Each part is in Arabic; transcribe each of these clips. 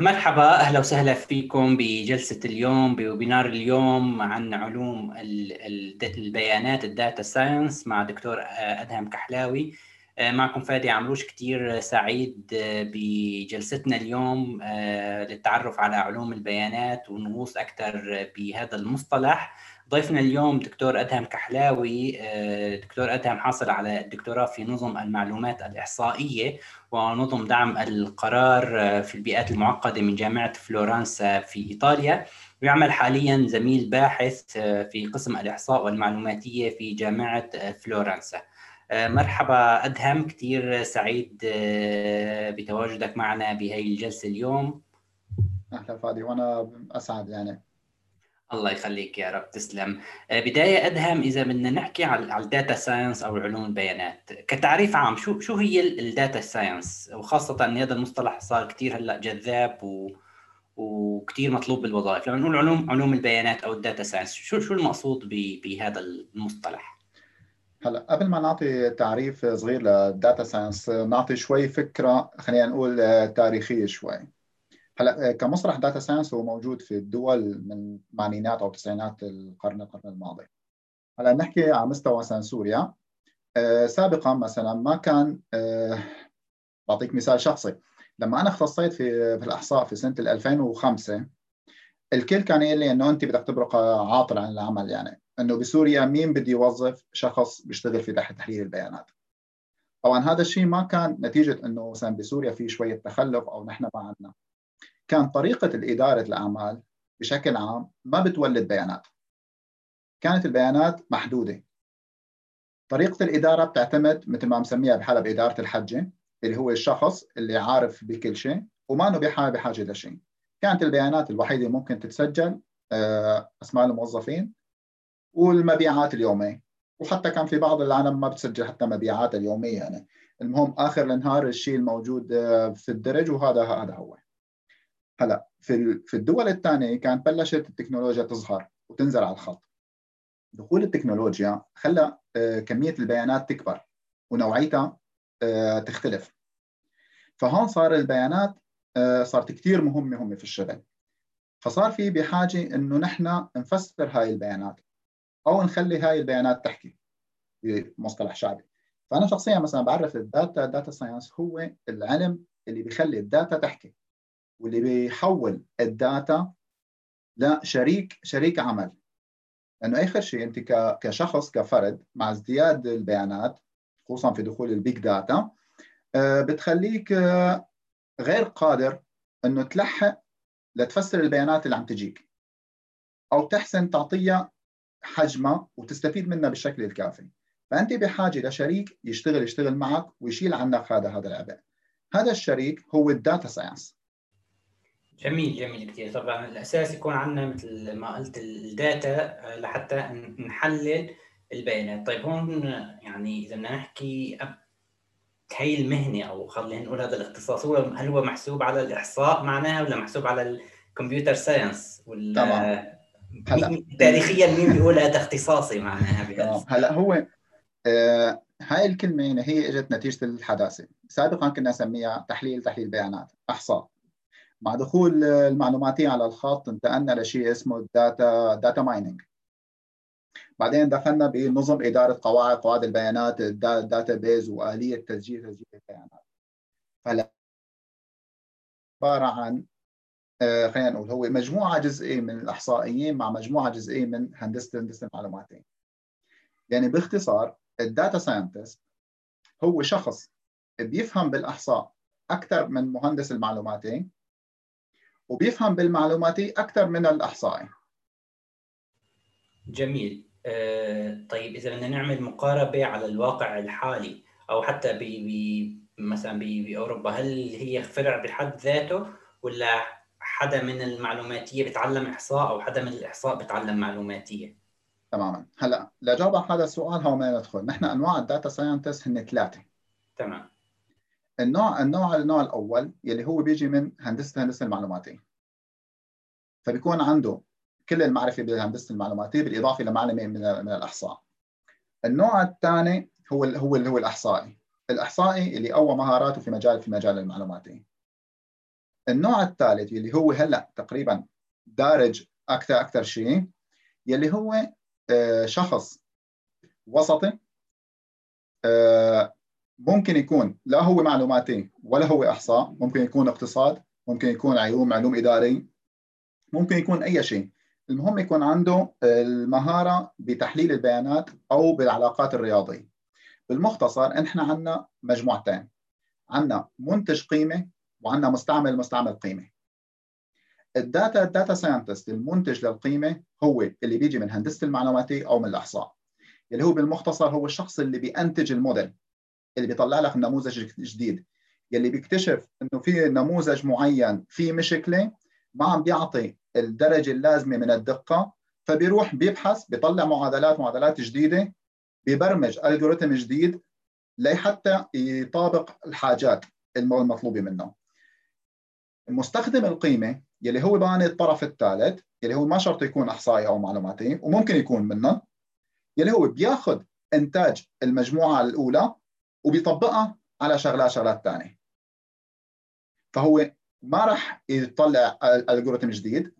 مرحبا أهلا وسهلا فيكم بجلسة اليوم ب webinar اليوم عن علوم البيانات ال data science مع دكتور أدهم كحلاوي. معكم فادي عمروش كثير سعيد بجلستنا اليوم للتعرف على علوم البيانات ونغوص أكثر بهذا المصطلح. ضيفنا اليوم دكتور أدهم كحلاوي دكتور أدهم حاصل على الدكتوراه في نظم المعلومات الإحصائية ونظم دعم القرار في البيئات المعقدة من جامعة فلورنسا في إيطاليا. ويعمل حاليا زميل باحث في قسم الإحصاء والمعلوماتية في جامعة فلورنسا مرحبا أدهم كثير سعيد بتواجدك معنا بهي الجلسة اليوم. أهلا فادي وأنا أسعد يعني. الله يخليك يا رب تسلم. بداية أدهم إذا بدنا نحكي على ال data science أو علوم البيانات. كتعريف عام شو شو هي ال data science وخاصة أن هذا المصطلح صار كثير هلأ جذاب و وكثير مطلوب بالوظائف. لما نقول علوم علوم البيانات أو ال data science شو شو المقصود بهذا المصطلح؟ هلأ قبل ما نعطي تعريف صغير لل data science نعطي شوي فكرة خلينا نقول تاريخية شوي. هلا كمصطلح data science هو موجود في الدول من الثمانينات أو تسعينات القرن القرن الماضي. هلا نحكي على مستوى مثلا سوريا آه سابقا مثلا ما كان آه بعطيك مثال شخصي. لما أنا اختصيت في في الأحصاء في سنة 2005 الكل كان يقول لي إنه أنت بدك تبرق عاطل عن العمل يعني إنه بسوريا مين بده يوظف شخص بيشتغل في تحليل البيانات. طبعا هذا الشيء ما كان نتيجة إنه مثلا بسوريا في شوية تخلف أو نحن ما عندنا. كان طريقة الإدارة الأعمال بشكل عام ما بتولد بيانات. كانت البيانات محدودة. طريقة الإدارة بتعتمد مثل ما مسميها بحالة بإدارة الحجة اللي هو الشخص اللي عارف بكل شيء وما بحاجة بحاجة لشيء كانت البيانات الوحيدة ممكن تتسجل أسماء الموظفين والمبيعات اليومية. وحتى كان في بعض العالم ما بتسجل حتى مبيعات اليومية يعني. المهم آخر النهار الشيء الموجود في الدرج وهذا هذا هو. هلا في في الدول الثانية كانت بلشت التكنولوجيا تظهر وتنزل على الخط دخول التكنولوجيا خلى كمية البيانات تكبر ونوعيتها تختلف. فهون صار البيانات صارت كثير مهمة هم في الشغل. فصار في بحاجة إنه نحن نفسر هاي البيانات أو نخلي هاي البيانات تحكي بمصطلح شعبي. فأنا شخصيا مثلا بعرف ال data data science هو العلم اللي بيخلي ال data تحكي. واللي بيحول ال data لشريك شريك عمل. لأنه اخر شيء أنت كشخص كفرد مع ازدياد البيانات خصوصا في دخول ال big data بتخليك غير قادر إنه تلحق لتفسر البيانات اللي عم تجيك. أو تحسن تعطيها حجمها وتستفيد منها بالشكل الكافي. فأنت بحاجة لشريك يشتغل يشتغل معك ويشيل عنك هذا هذا العبء. هذا الشريك هو ال data science. جميل جميل كثير طبعا الأساس يكون عندنا مثل ما قلت ال data لحتى نحلل البيانات. طيب هون يعني إذا بدنا نحكي هي المهنه أو خلينا نقول هذا الاختصاص هو هل هو محسوب على الإحصاء معناها ولا محسوب على ال computer science ولا طبعا. هلا. تاريخيا مين بيقول هذا اختصاصي معناها هلا هو آه هاي الكلمة يعني هي إجت نتيجة الحداثة. سابقا كنا نسميها تحليل تحليل بيانات أحصاء. مع دخول المعلوماتية على الخط انتقلنا لشيء اسمه ال data data mining بعدين دخلنا بنظم إدارة قواعد قواعد البيانات ال database وآلية تسجيل تسجيل البيانات. فهو عبارة عن خلينا نقول هو مجموعة جزئية من الإحصائيين مع مجموعة جزئية من هندسة هندسة المعلوماتية يعني باختصار ال data scientist هو شخص بيفهم بالإحصاء أكثر من مهندس المعلوماتي وبيفهم بالمعلوماتي أكثر من الأحصائي. جميل. آه طيب إذا بدنا نعمل مقاربة على الواقع الحالي أو حتى ب مثلا بأوروبا هل هي فرع بحد ذاته ولا حدا من المعلوماتية بتعلم إحصاء أو حدا من الإحصاء بتعلم معلوماتية؟ تماما. هلأ لجاوب على هذا السؤال هون ما ندخل نحن أنواع ال data scientist هن ثلاثة. تمام. النوع النوع النوع الأول يلي هو بيجي من هندسة هندسة المعلوماتيه فبيكون عنده كل المعرفة بالهندسه المعلوماتيه بالإضافة لمعلومه من من الأحصاء. النوع الثاني هو ال هو ال هو الأحصائي. الأحصائي اللي قوى مهاراته في مجال في مجال المعلوماتي. النوع الثالث اللي هو هلأ تقريبا دارج أكثر أكثر شيء يلي هو آه، شخص وسطي آه، ممكن يكون لا هو معلوماتي ولا هو إحصاء ممكن يكون اقتصاد ممكن يكون علوم علوم إداري ممكن يكون أي شيء. المهم يكون عنده المهارة بتحليل البيانات أو بالعلاقات الرياضية. بالمختصر إحنا عندنا مجموعتين. عندنا منتج قيمة وعندنا مستعمل مستعمل قيمة. ال data ال data scientist المنتج للقيمة هو اللي بيجي من هندسة المعلوماتيه أو من الإحصاء. اللي هو بالمختصر هو الشخص اللي بينتج الموديل. اللي بيطلع لك نموذج جديد. يلي بيكتشف إنه في نموذج معين في مشكلة ما عم بيعطي الدرجة اللازمة من الدقة فبيروح بيبحث بيطلع معادلات معادلات جديدة بيبرمج algorithm جديد لحتى يطابق الحاجات المطلوبة منه. مستخدم القيمة يلي هو بآني الطرف الثالث يلي هو ما شرط يكون أحصائي أو معلوماتي وممكن يكون منهم يلي هو بياخذ إنتاج المجموعة الأولى وبيطبقها على شغلات شغلات ثانية فهو ما راح يطلع algorithm جديد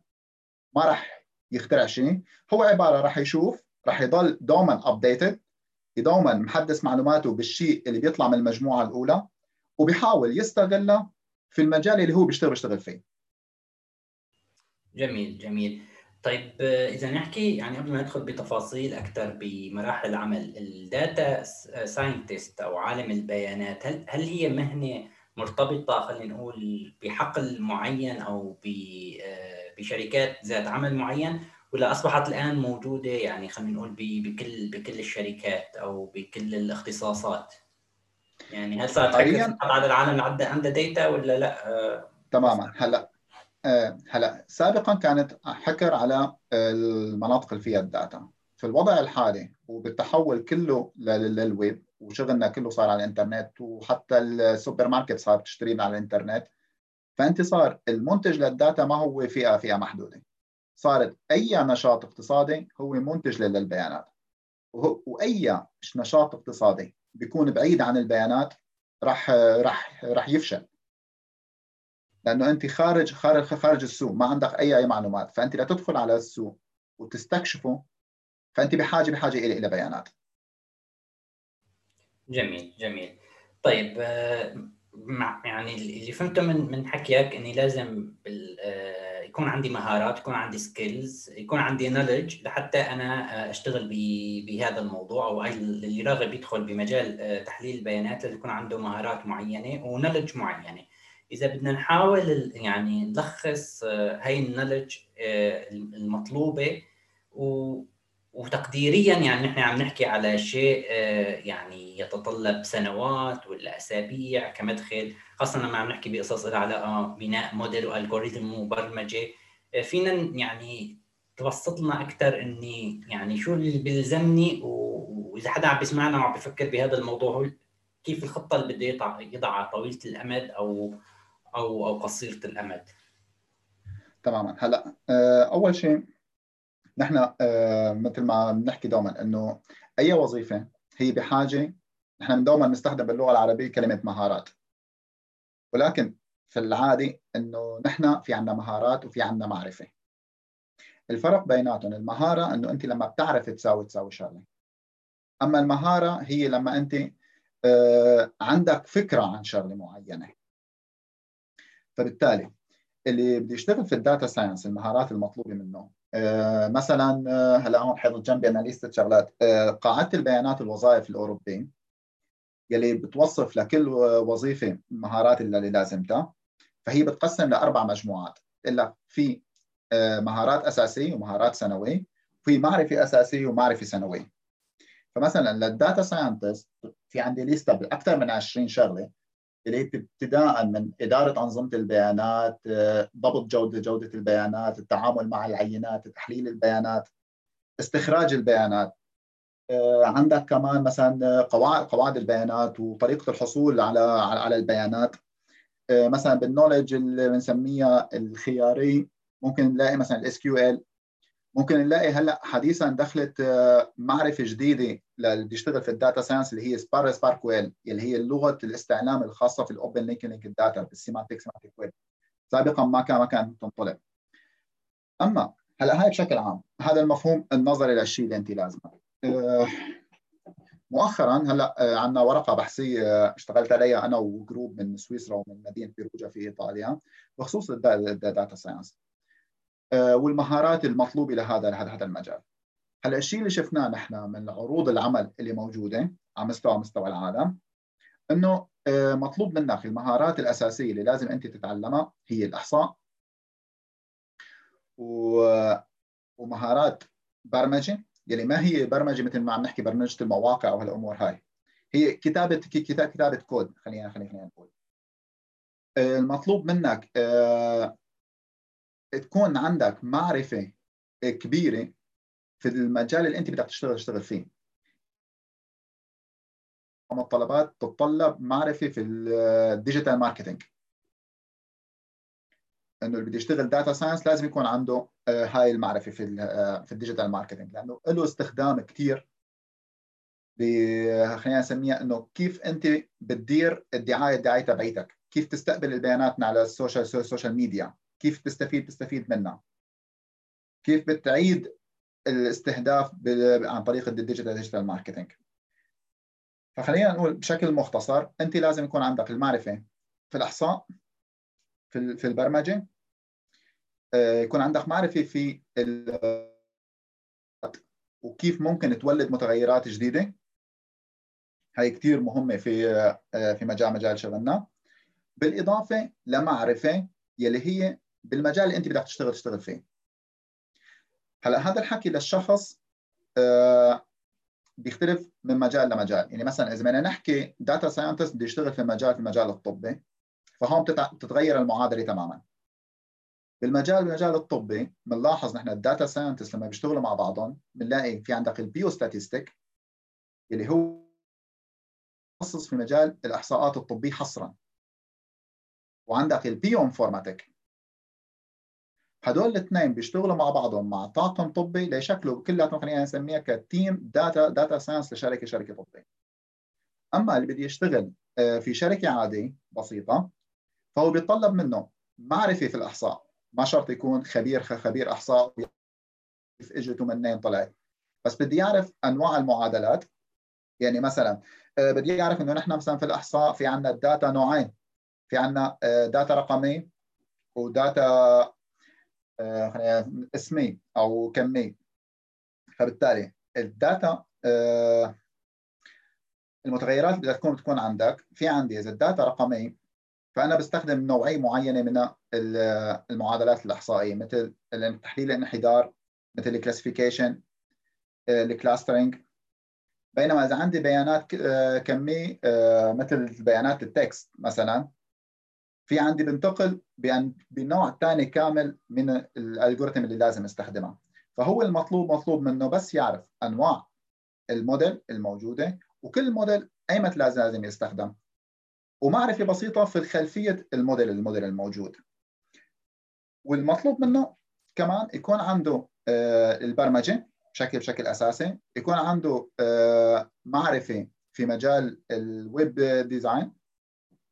ما راح يخترع شيء. هو عبارة راح يشوف راح يضل دوما updated دوما محدث معلوماته بالشيء اللي بيطلع من المجموعة الأولى وبيحاول يستغلها في المجال اللي هو بيشتغل بيشتغل فيه. جميل جميل. طيب إذا نحكي يعني قبل ما ندخل بتفاصيل أكثر بمراحل العمل ال data scientist أو عالم البيانات هل هل هي مهنة مرتبطة خلينا نقول بحقل معين أو بشركات ذات عمل معين ولا أصبحت الآن موجودة يعني خلينا نقول بكل بكل الشركات أو بكل الاختصاصات؟ يعني هل صارت كل العالم اللي عنده data ولا لأ؟ تماما. هلأ آه، هلا سابقا كانت حكر على المناطق اللي فيها ال data. في الوضع الحالي وبالتحول كله للويب وشغلنا كله صار على الإنترنت وحتى السوبر ماركت صار تشتري على الإنترنت فأنت صار المنتج للداتا ما هو فئة فئة محدودة. صارت أي نشاط اقتصادي هو منتج للبيانات. وأي نشاط اقتصادي بيكون بعيد عن البيانات راح راح راح يفشل. لأنه أنت خارج خارج خارج السوق ما عندك أي أي معلومات. فأنت لتدخل على السوق وتستكشفه فأنت بحاجة بحاجة إلى إلى بيانات. جميل جميل. طيب آه، مع يعني اللي فهمته من من حكيك إني لازم آه، يكون عندي مهارات يكون عندي سكيلز يكون عندي نولج لحتى أنا آه، أشتغل بهذا الموضوع أو اللي راغب يدخل بمجال تحليل البيانات لازم يكون عنده مهارات معينة ونولج معينة. إذا بدنا نحاول يعني نلخص هاي النولج المطلوبة وتقديريا يعني نحن عم نحكي على شيء آه، يعني يتطلب سنوات ولا أسابيع كمدخل خاصة لما عم نحكي بقصص لها علاقة بناء موديل والجوريثم وبرمجة. آه، فينا يعني توسط لنا أكثر إني يعني شو اللي بيلزمني وإذا حدا عم بيسمعنا وعم بفكر بهذا الموضوع كيف الخطة اللي بده يضع يضعها طويلة الأمد أو أو أو قصيرة الأمد. تماما. هلا آه، أول شيء نحن آه، مثل ما بنحكي دوما إنه أي وظيفة هي بحاجة نحن دوما نستخدم باللغة العربية كلمة مهارات. ولكن في العادي إنه نحن في عندنا مهارات وفي عندنا معرفة. الفرق بيناتهم المهارة إنه أنت لما بتعرف تساوي تساوي شغلة. أما المهارة هي لما أنت آه، عندك فكرة عن شغلة معينة. فبالتالي اللي بده يشتغل في ال data science المهارات المطلوبة منه آه، مثلا آه، هلا هون حاطط جنبي أنا list شغلات آه، قاعدة البيانات الوظائف الأوروبية يلي بتوصف لكل وظيفة المهارات اللي لازمتها فهي بتقسم لأربع مجموعات هلا في مهارات أساسية ومهارات ثانويه في معرفة أساسية ومعرفة ثانويه فمثلا لل data scientist في عندي list بأكثر من 20 شغلة اللي هي ابتداء من إدارة أنظمة البيانات ضبط جودة جودة البيانات التعامل مع العينات تحليل البيانات استخراج البيانات. آه، عندك كمان مثلا قواعد قواعد البيانات وطريقة الحصول على على البيانات. آه، مثلا بال knowledge اللي بنسميها الاختياري ممكن نلاقي مثلا ال SQL ممكن نلاقي هلأ حديثا دخلت آه، معرفة جديدة. اللي بيشتغل في ال data science اللي هي SPAR SPARQL اللي هي لغة الاستعلام الخاصة في ال open linked linked data بال semantic semantic web سابقا ما كان ما كانت تنطلب أما هلا هاي بشكل عام هذا المفهوم النظري للشيء اللي أنت لازمه. آه، مؤخرا هلا آه، عندنا ورقة بحثية اشتغلت عليها أنا و group من سويسرا ومن مدينة بيروجا في إيطاليا بخصوص ال data science آه، والمهارات المطلوبة لهذا هذا المجال. هلا الشيء اللي شفناه نحن من عروض العمل اللي موجودة على مستوى مستوى العالم إنه مطلوب منك المهارات الأساسية اللي لازم أنت تتعلمها هي الإحصاء. ومهارات برمجة يلي ما هي برمجة مثل ما عم نحكي برمجة المواقع وهالامور هاي. هي كتابه كتاب كتابة كود خلينا خلينا نقول. المطلوب منك آه، تكون عندك معرفة كبيرة في المجال اللي انت بدك تشتغل تشتغل فيه. متطلبات تتطلب معرفة في ال digital marketing إنه اللي بده يشتغل data science لازم يكون عنده آه، هاي المعرفة في آه، في ال digital marketing لأنه له استخدام كثير خلينا نسميها إنه كيف أنت بتدير الدعاية الدعاية تبعيتك. كيف تستقبل البيانات على ال social ال social media. كيف تستفيد تستفيد منها. كيف بتعيد الاستهداف عن طريق ال digital digital marketing فخلينا نقول بشكل مختصر أنت لازم يكون عندك المعرفة في الأحصاء في في البرمجة. آه، يكون عندك معرفة في وكيف ممكن تولد متغيرات جديدة. هي كثير مهمة في آه، في مجال مجال شغلنا. بالإضافة لمعرفة يلي هي بالمجال اللي أنت بدك تشتغل تشتغل فيه. هلا هذا الحكي للشخص آه، بيختلف من مجال لمجال. يعني مثلا إذا بدنا نحكي data scientist بده يشتغل في مجال في المجال الطبي فهون بتتغير المعادلة تماما. بالمجال بالمجال الطبي بنلاحظ نحن ال data scientist لما بيشتغلوا مع بعضهم بنلاقي في عندك ال biostatistic اللي هو متخصص في مجال الإحصاءات الطبية حصرا. وعندك ال bioinformatic هدول الاثنين بيشتغلوا مع بعضهم مع طاقم طبي ليشكلوا كلياتهم خلينا نسميها ك team data data science لشركة شركة طبية. أما اللي بده يشتغل آه، في شركة عادية بسيطة فهو بيتطلب منه معرفة في الأحصاء. ما شرط يكون خبير خبير أحصاء كيف اجت ومنين طلعت. بس بدي يعرف أنواع المعادلات. يعني مثلا آه، بدي يعرف إنه نحن مثلا في الأحصاء في عندنا ال data نوعين. في عندنا data رقمي و data خلينا اسمي أو كمي. فبالتالي ال data آه، المتغيرات اللي بدها تكون تكون عندك. في عندي إذا ال data رقمي فأنا بستخدم نوعيه معينة من المعادلات الإحصائية مثل تحليل الانحدار مثل ال classification ال clustering بينما إذا عندي بيانات آه، كميه آه، مثل بيانات ال text مثلا في عندي بنتقل بنوع ثاني كامل من ال algorithm اللي لازم استخدمها فهو المطلوب مطلوب منه بس يعرف أنواع الموديل الموجودة وكل موديل ايمت لازم يستخدم. ومعرفة بسيطة في خلفية ال model ال model الموجود. والمطلوب منه كمان يكون عنده آه، البرمجة بشكل بشكل أساسي يكون عنده آه، معرفة في مجال ال web design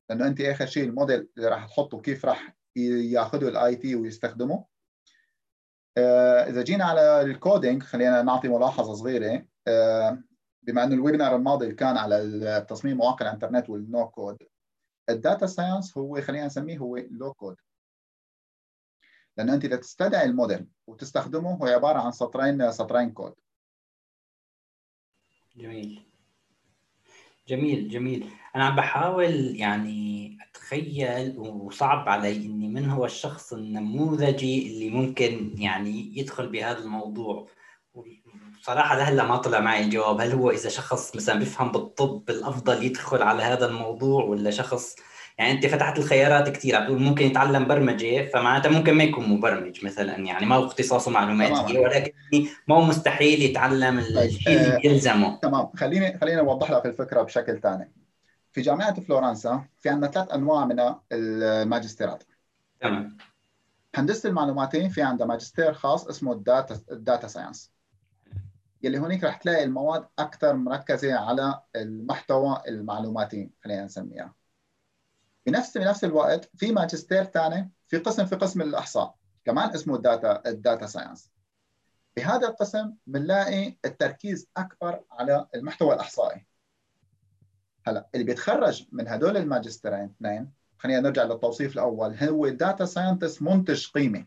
لأنه أنت آخر شيء الموديل اللي راح تحطه كيف راح ياخذه ال IT ويستخدمه. آه، إذا جينا على ال coding خلينا نعطي ملاحظة صغيرة. بما إنه ال webinar الماضي كان على تصميم مواقع الإنترنت وال no code ال data science هو خلينا نسميه هو low code لأنه أنت إذا تستدعي الموديل وتستخدمه هو عبارة عن سطرين سطرين كود جميل. جميل جميل. أنا عم بحاول يعني أتخيل وصعب علي إني من هو الشخص النموذجي اللي ممكن يعني يدخل بهذا الموضوع. صراحة لهلا ما طلع معي الجواب. هل هو إذا شخص مثلا بيفهم بالطب الأفضل يدخل على هذا الموضوع ولا شخص يعني أنت فتحت الخيارات كثير عم تقول ممكن يتعلم برمجة فمعناتها ممكن ما يكون مبرمج مثلا. يعني ما هو اختصاصه معلوماتي ولكن ما هو مستحيل يتعلم طيب، الشيء اللي آه، يلزمه. تمام. خليني خليني أوضح لك الفكرة بشكل ثاني. في جامعة فلورنسا في عندنا ثلاث أنواع من الماجستيرات. تمام. هندسة المعلوماتي في عندها ماجستير خاص اسمه ال data ال data science. يلي هونيك رح تلاقي المواد أكثر مركزة على المحتوى المعلوماتي خلينا نسميها. بنفس بنفس الوقت في ماجستير ثاني في قسم في قسم الأحصاء كمان اسمه ال data ال data science. بهذا القسم بنلاقي التركيز أكبر على المحتوى الأحصائي. هلا اللي بيتخرج من هدول الماجستيرين اثنين خلينا نرجع للتوصيف الأول هو data scientist منتج قيمه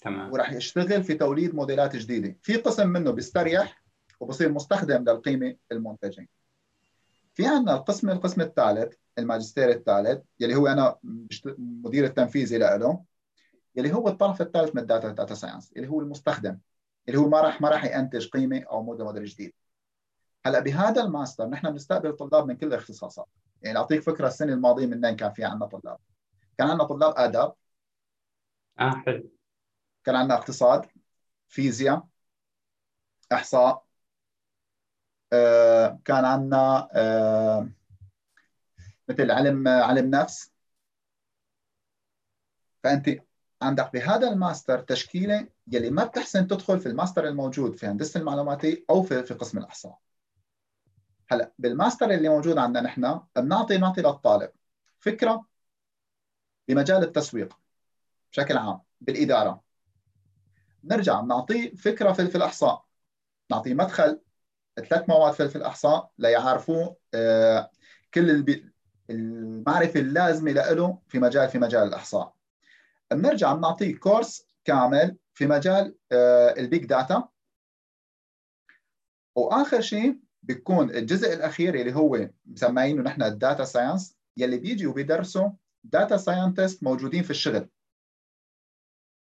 تمام. وراح يشتغل في توليد موديلات جديدة. في قسم منه بيستريح وبصير مستخدم للقيمة المنتجة. في عندنا القسم القسم الثالث الماجستير الثالث يلي هو أنا مدير التنفيذي له يلي هو الطرف الثالث من ال data data science اللي هو المستخدم اللي هو ما راح ما راح ينتج قيمة أو موديل جديد. هلأ بهذا الماستر نحن بنستقبل طلاب من كل الاختصاصات. يعني أعطيك فكرة السنة الماضية منين كان في عندنا طلاب. كان عندنا طلاب آداب. آه حلو. كان عندنا اقتصاد فيزياء إحصاء آه كان عندنا آه مثل علم علم نفس. فأنت عندك بهذا الماستر تشكيلة يلي ما بتحسن تدخل في الماستر الموجود في هندسة المعلوماتي أو في في قسم الأحصاء. هلأ بالماستر اللي موجود عندنا نحن بنعطي نعطي للطالب فكرة بمجال التسويق بشكل عام بالإدارة. نرجع بنعطيه فكرة في الأحصاء. نعطيه مدخل ثلاث مواد في الأحصاء ليعرفوا آه، كل المعرفة اللازمة له في مجال في مجال الإحصاء. بنرجع بنعطيه course كامل في مجال آه، ال big data وآخر شيء بيكون الجزء الأخير اللي هو مسمينه نحن ال data science يلي بيجي وبيدرسوا data scientist موجودين في الشغل.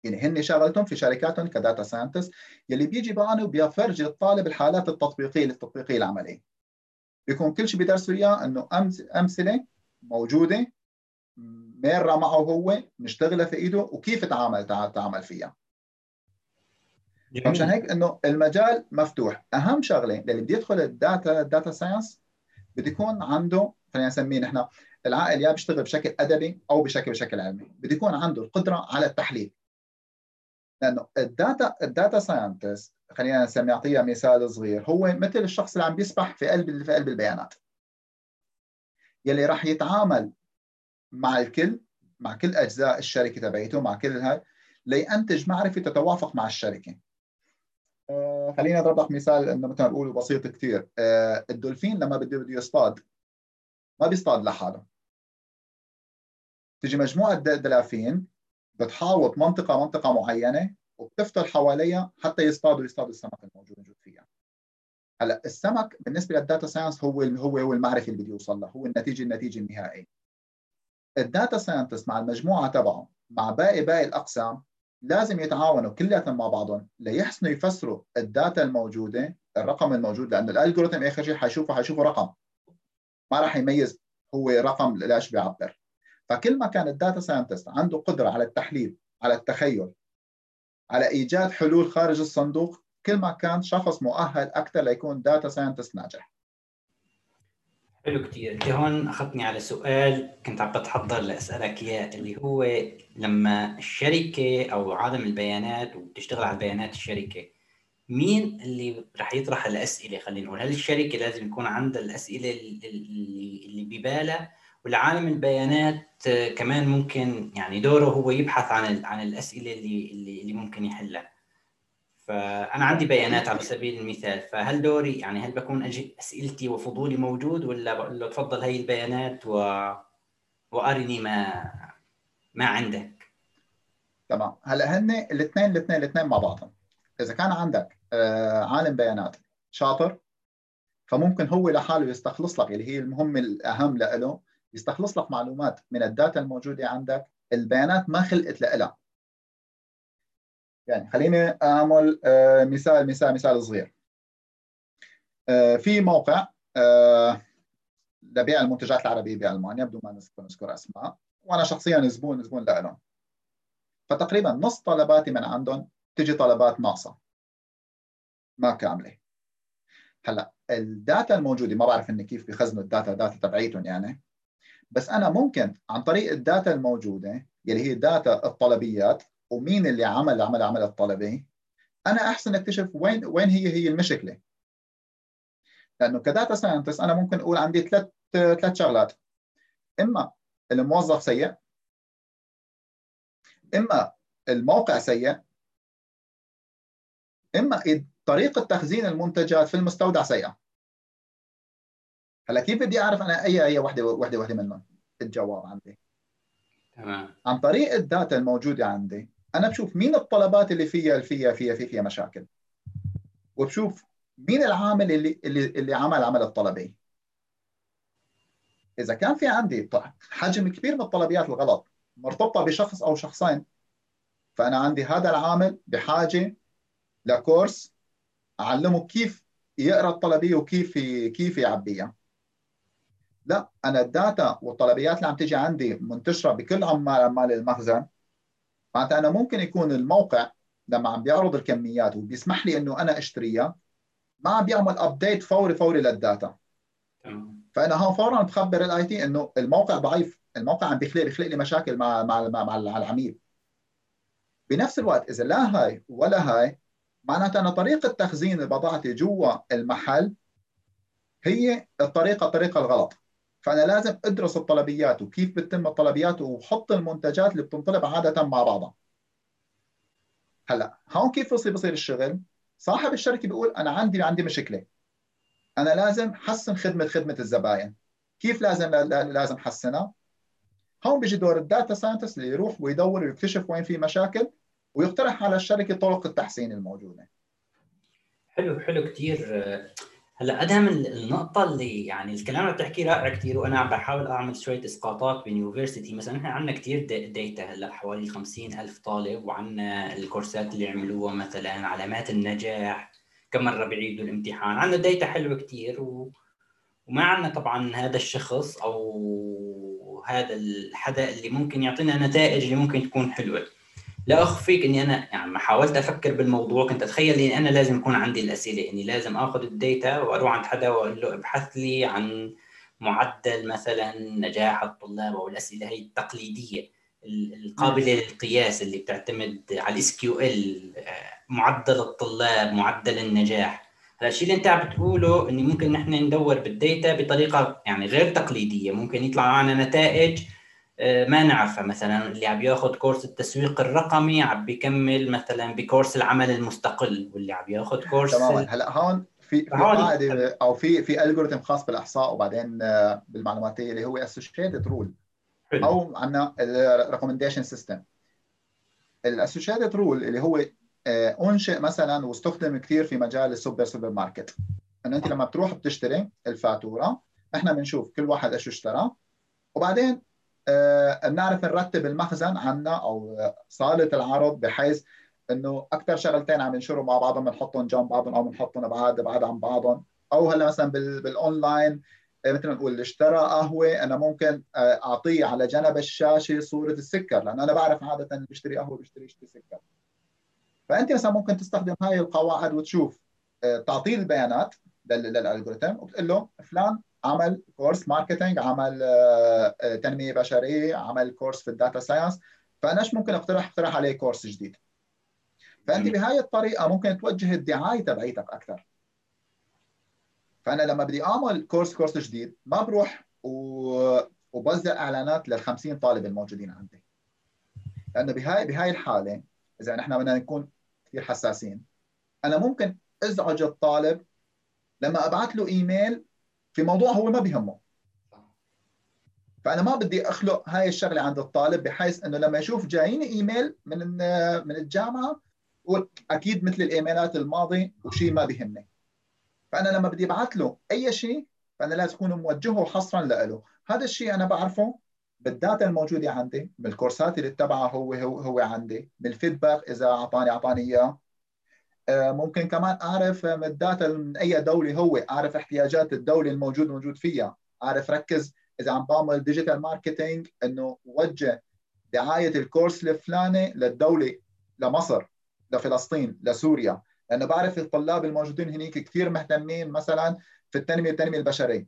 يعني هن شغلتهم في شركاتهم ك data scientist يلي بيجي بقى وبيفرجي الطالب الحالات التطبيقيه التطبيقية العملية. بيكون كل شيء بيدرسوا اياه إنه أمثلة موجودة ميرة معه هو نشتغلها في إيده وكيف تعامل تعامل فيها. فمشان هيك إنه المجال مفتوح. أهم شغلة اللي بده يدخل ال data ال data science بده يكون عنده خلينا نسميه نحن العالم يا بيشتغل بشكل أدبي أو بشكل بشكل علمي. بده يكون عنده القدرة على التحليل. لأنه ال data ال data scientist خلينا نسمي أعطيها مثال صغير هو مثل الشخص اللي عم بيسبح في قلب في قلب البيانات. يلي راح يتعامل مع الكل مع كل أجزاء الشركة تبعيته مع كل هاي لينتج معرفة تتوافق مع الشركة. آه خليني أضرب لك مثال إنه مثل ما بقول بسيط كثير آه الدولفين لما بده بده يصطاد ما بيصطاد لحاله. تجي مجموعة دلافين بتحاوط منطقة منطقة معينة وبتفتل حواليها حتى يصطادوا يصطادوا السمك الموجود فيها. هلأ السمك بالنسبة لل data science هو هو هو المعرفة اللي بده يوصل لها هو النتيجة النتيجة النهائية. ال data scientist مع المجموعة تبعه مع باقي باقي الأقسام لازم يتعاونوا كلياتهم مع بعضهم ليحسنوا يفسروا ال data الموجودة الرقم الموجود لأنه ال algorithm آخر شيء حيشوفه حيشوفه رقم. ما راح يميز هو رقم لايش بيعبر فكل ما كان ال data scientist عنده قدرة على التحليل على التخيل على إيجاد حلول خارج الصندوق كل ما كان شخص مؤهل أكثر ليكون data scientist ناجح. حلو كثير انت هون أخذتني على سؤال كنت عم بتحضر لأسألك إياه اللي هو لما الشركة أو عالم البيانات وبتشتغل على بيانات الشركة مين اللي راح يطرح الأسئلة؟ خلينا نقول هل الشركة لازم يكون عندها الأسئلة اللي اللي ببالها ولا عالم البيانات كمان ممكن يعني دوره هو يبحث عن عن الأسئلة اللي اللي ممكن يحلها. فأنا عندي بيانات على سبيل المثال فهل دوري يعني هل بكون أجي أسئلتي وفضولي موجود ولا بقول له تفضل هي البيانات و... وأرني ما ما عندك؟ تمام. هلا هن الاثنين الاثنين الاثنين مع بعضهم. إذا كان عندك آه، عالم بيانات شاطر فممكن هو لحاله يستخلص لك اللي هي المهمة الأهم له يستخلص لك معلومات من الداتا الموجودة عندك البيانات ما خلقت لها يعني خليني أعمل آه، مثال مثال مثال صغير. آه، في موقع آه، لبيع المنتجات العربية بألمانيا بدون ما نذكر أسماء وأنا شخصيا زبون زبون لهم فتقريبا نص طلباتي من عندهم تجي طلبات ناقصه ما كاملة. هلأ ال data الموجودة ما بعرف إني كيف بيخزنوا ال data data تبعيتهم يعني. بس أنا ممكن عن طريق ال data الموجودة يلي هي data الطلبيات ومين اللي عمل عمل عمل الطلبة أنا أحسن أكتشف وين وين هي هي المشكلة. لأنه ك data scientist أنا ممكن أقول عندي ثلاث ثلاث شغلات. إما الموظف سيء إما الموقع سيء إما طريقة تخزين المنتجات في المستودع سيئة. هلا كيف بدي أعرف أنا اي أي وحده وحده وحدة منهم الجواب عندي. تمام. عن طريق الداتا الموجودة عندي أنا بشوف مين الطلبات اللي فيها فيها فيها فيها, فيها مشاكل. وبشوف مين العامل اللي اللي اللي عمل عمل الطلبي إذا كان في عندي حجم كبير من الطلبيات الغلط مرتبطة بشخص أو شخصين فأنا عندي هذا العامل بحاجة لكورس أعلمه كيف يقرأ الطلبيه وكيف كيف يعبيها. لا أنا الداتا والطلبيات اللي عم تيجي عندي منتشرة بكل عمال عمال المخزن. معناتها أنا ممكن يكون الموقع لما عم بيعرض الكميات وبيسمح لي إنه أنا أشتريها ما عم بيعمل update فوري فوري لل data. فأنا هون فورا بخبر ال IT إنه الموقع ضعيف. الموقع عم بيخلق بيخلق لي مشاكل مع مع مع العميل. بنفس الوقت إذا لا هاي ولا هاي معناتها أنا طريقة تخزين بضاعتي جوا المحل هي الطريقة الطريقة الغلط. فأنا لازم أدرس الطلبيات وكيف بتتم الطلبيات وحط المنتجات اللي بتنطلب عادة مع بعضها. هلا هون كيف بصير بصير الشغل؟ صاحب الشركة بيقول أنا عندي عندي مشكلة. أنا لازم حسن خدمه خدمة الزباين. كيف لازم لازم حسنها؟ هون بيجي دور ال data scientist اللي يروح ويدور ويكتشف وين في مشاكل ويقترح على الشركة طرق التحسين الموجودة. حلو حلو كثير هلأ ادهم النقطة اللي يعني الكلام اللي بتحكيه رائع كثير وأنا عم بحاول أعمل شوية إسقاطات ب university مثلا إحنا عندنا كثير data هلأ حوالي 50 ألف طالب وعندنا الكورسات اللي عملوها مثلا علامات النجاح كم مرة بيعيدوا الامتحان. عندنا data حلوة كثير و... وما عندنا طبعا هذا الشخص أو هذا الحدا اللي ممكن يعطينا نتائج اللي ممكن تكون حلوة. لا اخفيك إني أنا يعني حاولت أفكر بالموضوع كنت أتخيل إني أنا لازم يكون عندي الأسئلة إني لازم آخذ ال data وأروح عند حدا وأقول له ابحث لي عن معدل مثلا نجاح الطلاب أو الأسئلة هي التقليدية القابلة للقياس اللي بتعتمد على ال SQL معدل الطلاب معدل النجاح. هذا الشيء اللي أنت عم بتقوله إني ممكن نحن ندور بال data بطريقة يعني غير تقليدية ممكن يطلع معنا نتائج آه، ما نعرفها مثلا اللي عم ياخذ كورس التسويق الرقمي عم بيكمل مثلا بكورس العمل المستقل واللي عم ياخذ كورس تماما. هلأ هون في في قاعدة أو في في algorithm خاص بالإحصاء وبعدين آه، بالمعلوماتية اللي هو associated rule أو عندنا ال recommendation system ال associated rule اللي هو آه، أنشئ مثلا واستخدم كثير في مجال السوبر سوبر ماركت إنه أنت لما بتروح بتشتري الفاتورة إحنا بنشوف كل واحد إيش اشترى. وبعدين آه، بنعرف نرتب المخزن عنا أو صالة العرض بحيث إنه أكثر شغلتين عم ينشروا مع بعضهم بنحطهم جنب بعضهم أو بنحطهم بعاد بعاد عن بعضهم. أو هلأ مثلا بالأونلاين آه، مثل ما نقول اللي اشترى قهوة أنا ممكن آه، أعطيه على جنب الشاشة صورة السكر لأنه أنا بعرف عادة اللي بيشتري قهوة بيشتري يشتري سكر. فأنت مثلا ممكن تستخدم هاي القواعد وتشوف تعطيه البيانات لل algorithm وتقول له فلان عمل كورس marketing عمل آه، آه، تنمية بشرية عمل كورس في ال data science فأنا إيش ممكن أقترح؟ أقترح عليه كورس جديد. فأنت بهاي الطريقة ممكن توجه الدعاية تبعيتك أكثر. فأنا لما بدي أعمل كورس كورس جديد ما بروح و... وبوزع إعلانات لل 50 طالب الموجودين عندي. لأنه بهاي بهاي الحالة إذا نحن بدنا نكون كثير حساسين أنا ممكن أزعج الطالب لما ابعث له إيميل في موضوع هو ما بيهمه. فأنا ما بدي أخلق هاي الشغلة عند الطالب بحيث إنه لما يشوف جاييني إيميل من من الجامعة أكيد مثل الإيميلات الماضي وشيء ما بيهمني. فأنا لما بدي أبعث له أي شيء فأنا لازم أكون موجهه حصرا له هذا الشيء أنا بعرفه بال data الموجودة عندي بالكورسات اللي اتبعها هو هو هو عندي بال feedback إذا اعطاني أعطاني إياه. ممكن كمان أعرف من ال data من أي دولة هو؟ أعرف احتياجات الدولة الموجود موجود فيها. أعرف ركز إذا عم بعمل digital marketing إنه وجه دعاية الكورس الفلاني للدولة لمصر لفلسطين لسوريا. لأنه بعرف الطلاب الموجودين هنيك كثير مهتمين مثلا في التنميه التنمية البشرية.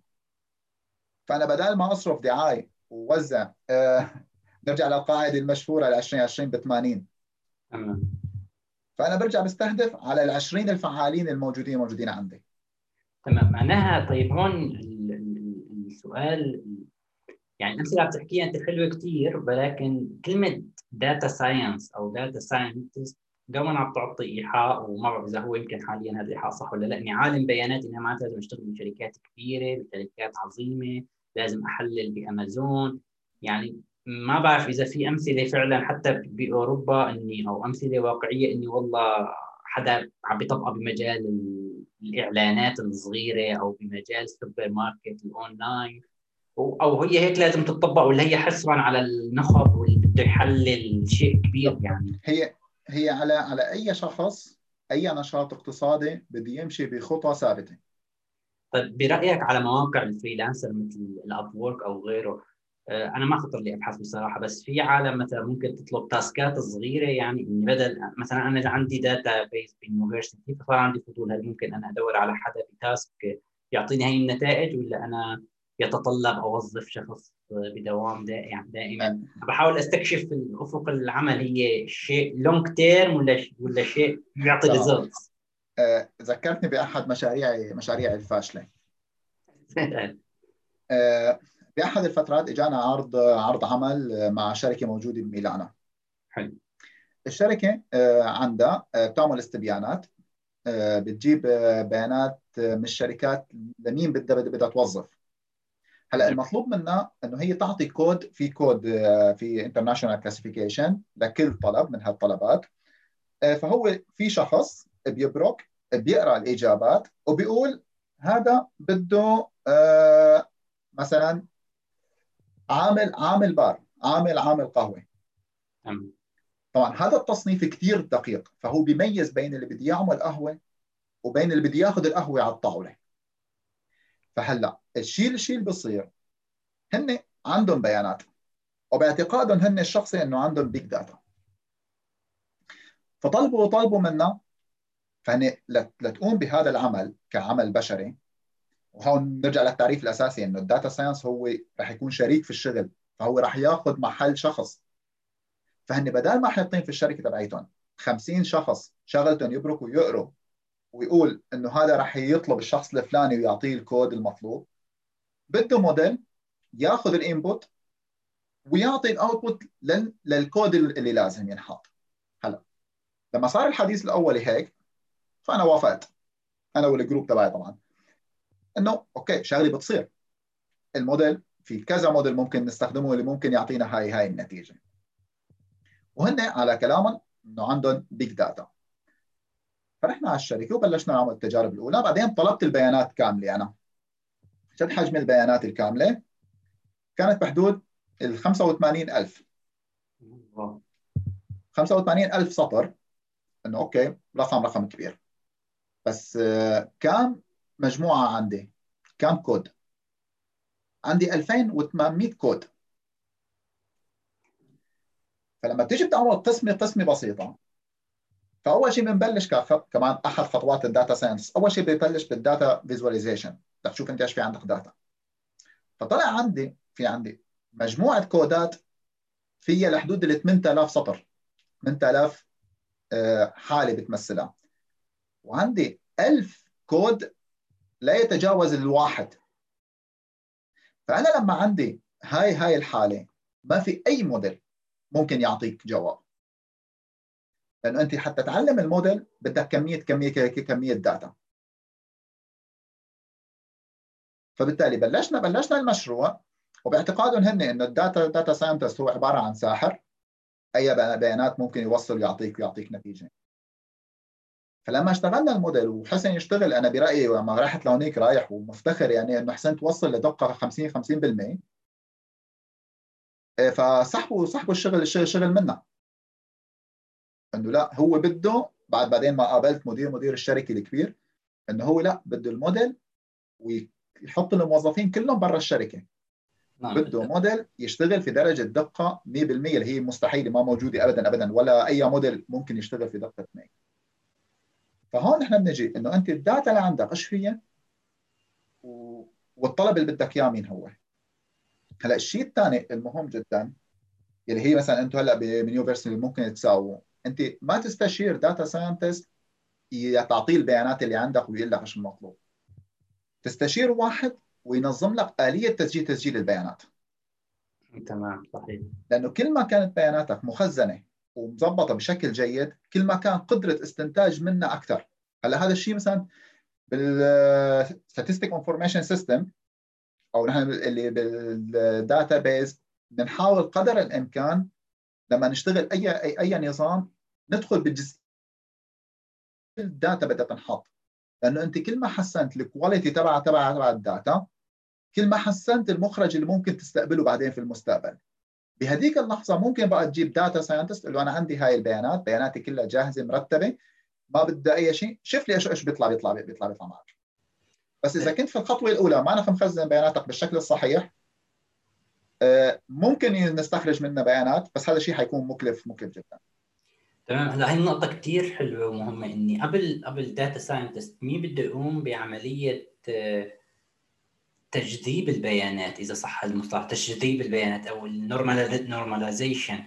فأنا بدل ما أصرف دعاية ووزع آه نرجع للقاعدة المشهورة ل 2020 ب 80 فأنا برجع بستهدف على ال 20 الفعالين الموجودين موجودين عندي. تمام. معناها طيب هون السؤال يعني الامثله اللي بتحكيها أنت حلوة كثير ولكن كلمة data science أو data scientist دوما عم تعطي إيحاء وما بعرف إذا هو يمكن حاليا هذا الإيحاء صح ولا لا. اني عالم بيانات اني معناتها لازم أشتغل بشركات كبيرة بشركات عظيمة لازم أحلل بأمازون. يعني ما بعرف إذا في أمثلة فعلا حتى بأوروبا إني أو أمثلة واقعية إني والله حدا عم بيطبقها بمجال الإعلانات الصغيرة أو بمجال السوبر ماركت الأونلاين. أو هي هيك لازم تطبق ولا هي حصرا على النخب واللي بده يحلل شيء كبير يعني. هي هي على على أي شخص أي نشاط اقتصادي بده يمشي بخطى ثابتة. طيب برأيك على مواقع ال freelancer مثل Upwork أو غيره أنا ما خطر لي ابحث بصراحة بس في عالم مثلا ممكن تطلب task ات صغيرة يعني إني بدل مثلا أنا عندي database بال University فصار عندي فضول هل ممكن أنا أدور على حدا ب task يعطيني هاي النتائج ولا أنا يتطلب أوظف شخص بدوام دائم يعني دائما؟ بحاول أستكشف الأفق العمل هي شيء long term ولا ولا شيء يعطي results آه، ذكرتني بأحد مشاريعي مشاريعي الفاشلة. آه، بأحد الفترات إجانا عرض عرض عمل مع شركة موجودة بميلانو. حلو. الشركة آه، عندها بتعمل استبيانات بتجيب بيانات من الشركات لمين بدها بدها توظف. هلأ المطلوب منها إنه هي تعطي كود في كود آه، في international classification لكل طلب من هالطلبات. آه، فهو في شخص بيبرك بيقرأ الإجابات وبيقول هذا بده آه، مثلا عامل عامل بار عامل عامل قهوة. طبعا هذا التصنيف كثير دقيق فهو بيميز بين اللي بده يعمل قهوة وبين اللي بده ياخذ القهوة على الطاولة. فهلأ الشيء الشيء اللي بصير هن عندهم بيانات وباعتقادهم هن الشخصي إنه عندهم big data فطلبوا طلبوا منا فهن لتقوم بهذا العمل كعمل بشري وهون نرجع للتعريف الأساسي إنه ال data science هو رح يكون شريك في الشغل فهو رح ياخذ محل شخص. فهن بدل ما حاطين في الشركة تبعيتهم 50 شخص شغلتهم يبركوا ويقروا ويقول إنه هذا راح يطلب الشخص الفلاني ويعطيه الكود المطلوب بده موديل ياخذ ال input ويعطي ال output للكود اللي لازم ينحط. هلا لما صار الحديث الأولي هيك فأنا وافقت. أنا وال group تبعي طبعا. إنه okay شغلة بتصير. الموديل في كذا موديل ممكن نستخدمه اللي ممكن يعطينا هاي هاي النتيجة. وهن على كلامهم إنه عندهم big data فرحنا على الشركة وبلشنا نعمل التجارب الأولى بعدين طلبت البيانات كاملة أنا. شد حجم البيانات الكاملة؟ كانت بحدود ال 85000 85000 سطر. إنه okay رقم رقم كبير. بس آه، كم مجموعة عندي. كم كود؟ عندي 2800 كود. فلما تيجي بتعمل قسمة قسمة بسيطة فأول شيء بنبلش كمان أحد خطوات ال data science. أول شيء ببلش بال data visualization بدك تشوف أنت إيش في عندك data فطلع عندي في عندي مجموعة كودات فيها لحدود ال 8000 سطر. 8000 آه، حالة بتمثلها. وعندي 1000 كود لا يتجاوز الواحد. فأنا لما عندي هاي هاي الحالة ما في أي موديل ممكن يعطيك جواب. لأنه أنت حتى تعلم الموديل بدك كمية كمية كمية data فبالتالي بلشنا بلشنا المشروع وباعتقادهم هن إنه ال data data scientist هو عبارة عن ساحر. أي بيانات ممكن يوصل يعطيك ويعطيك نتيجة. فلما اشتغلنا الموديل وحسن يشتغل أنا برأيي لما رحت لهونيك رايح ومفتخر يعني إنه حسن توصل لدقة 50 50% إيه، فسحبوا سحبوا الشغل الشغل شغل منا. إنه لا هو بده بعد بعدين ما قابلت مدير مدير الشركة الكبير إنه هو لا بده الموديل ويحط الموظفين كلهم برا الشركة. نعم. بده موديل يشتغل في درجة دقة 100% اللي هي مستحيلة ما موجودة ابدا ابدا ولا أي موديل ممكن يشتغل في دقة 100 فهون نحن بنجي إنه أنت ال data اللي عندك إيش فيها؟ والطلب اللي بدك إياه مين هو؟ هلأ الشيء الثاني المهم جدا اللي هي مثلا أنتم هلأ ب University ممكن تساووا أنت ما تستشير data scientist تعطيه البيانات اللي عندك ويقول لك إيش المطلوب. تستشير واحد وينظم لك آلية تسجيل تسجيل البيانات. تمام صحيح. لأنه كل ما كانت بياناتك مخزنة ومظبطة بشكل جيد كل ما كان قدرة استنتاج منها أكثر. هلا هذا الشيء مثلا بال Statistic Information System أو نحن اللي بال database بنحاول قدر الإمكان لما نشتغل اي اي, أي نظام ندخل بالجزء ال data بدها تنحط. لأنه أنت كل ما حسنت ال quality تبع تبع تبع ال data كل ما حسنت المخرج اللي ممكن تستقبله بعدين في المستقبل. بهذيك اللحظة ممكن بقى تجيب data scientist تقول له أنا عندي هاي البيانات بياناتي كلها جاهزة مرتبة ما بدها أي شيء شوف لي إيش إيش بيطلع بيطلع بيطلع بيطلع معك. بس إذا كنت في الخطوة الأولى ما أنا مخزن بياناتك بالشكل الصحيح آه، ممكن نستخرج منها بيانات بس هذا الشيء حيكون مكلف مكلف جدا. تمام. هلا هي النقطة كثير حلوة ومهمة إني قبل قبل data scientist مين بده يقوم بعملية آه، تشذيب البيانات إذا صح المصطلح تشذيب البيانات أو ال normalization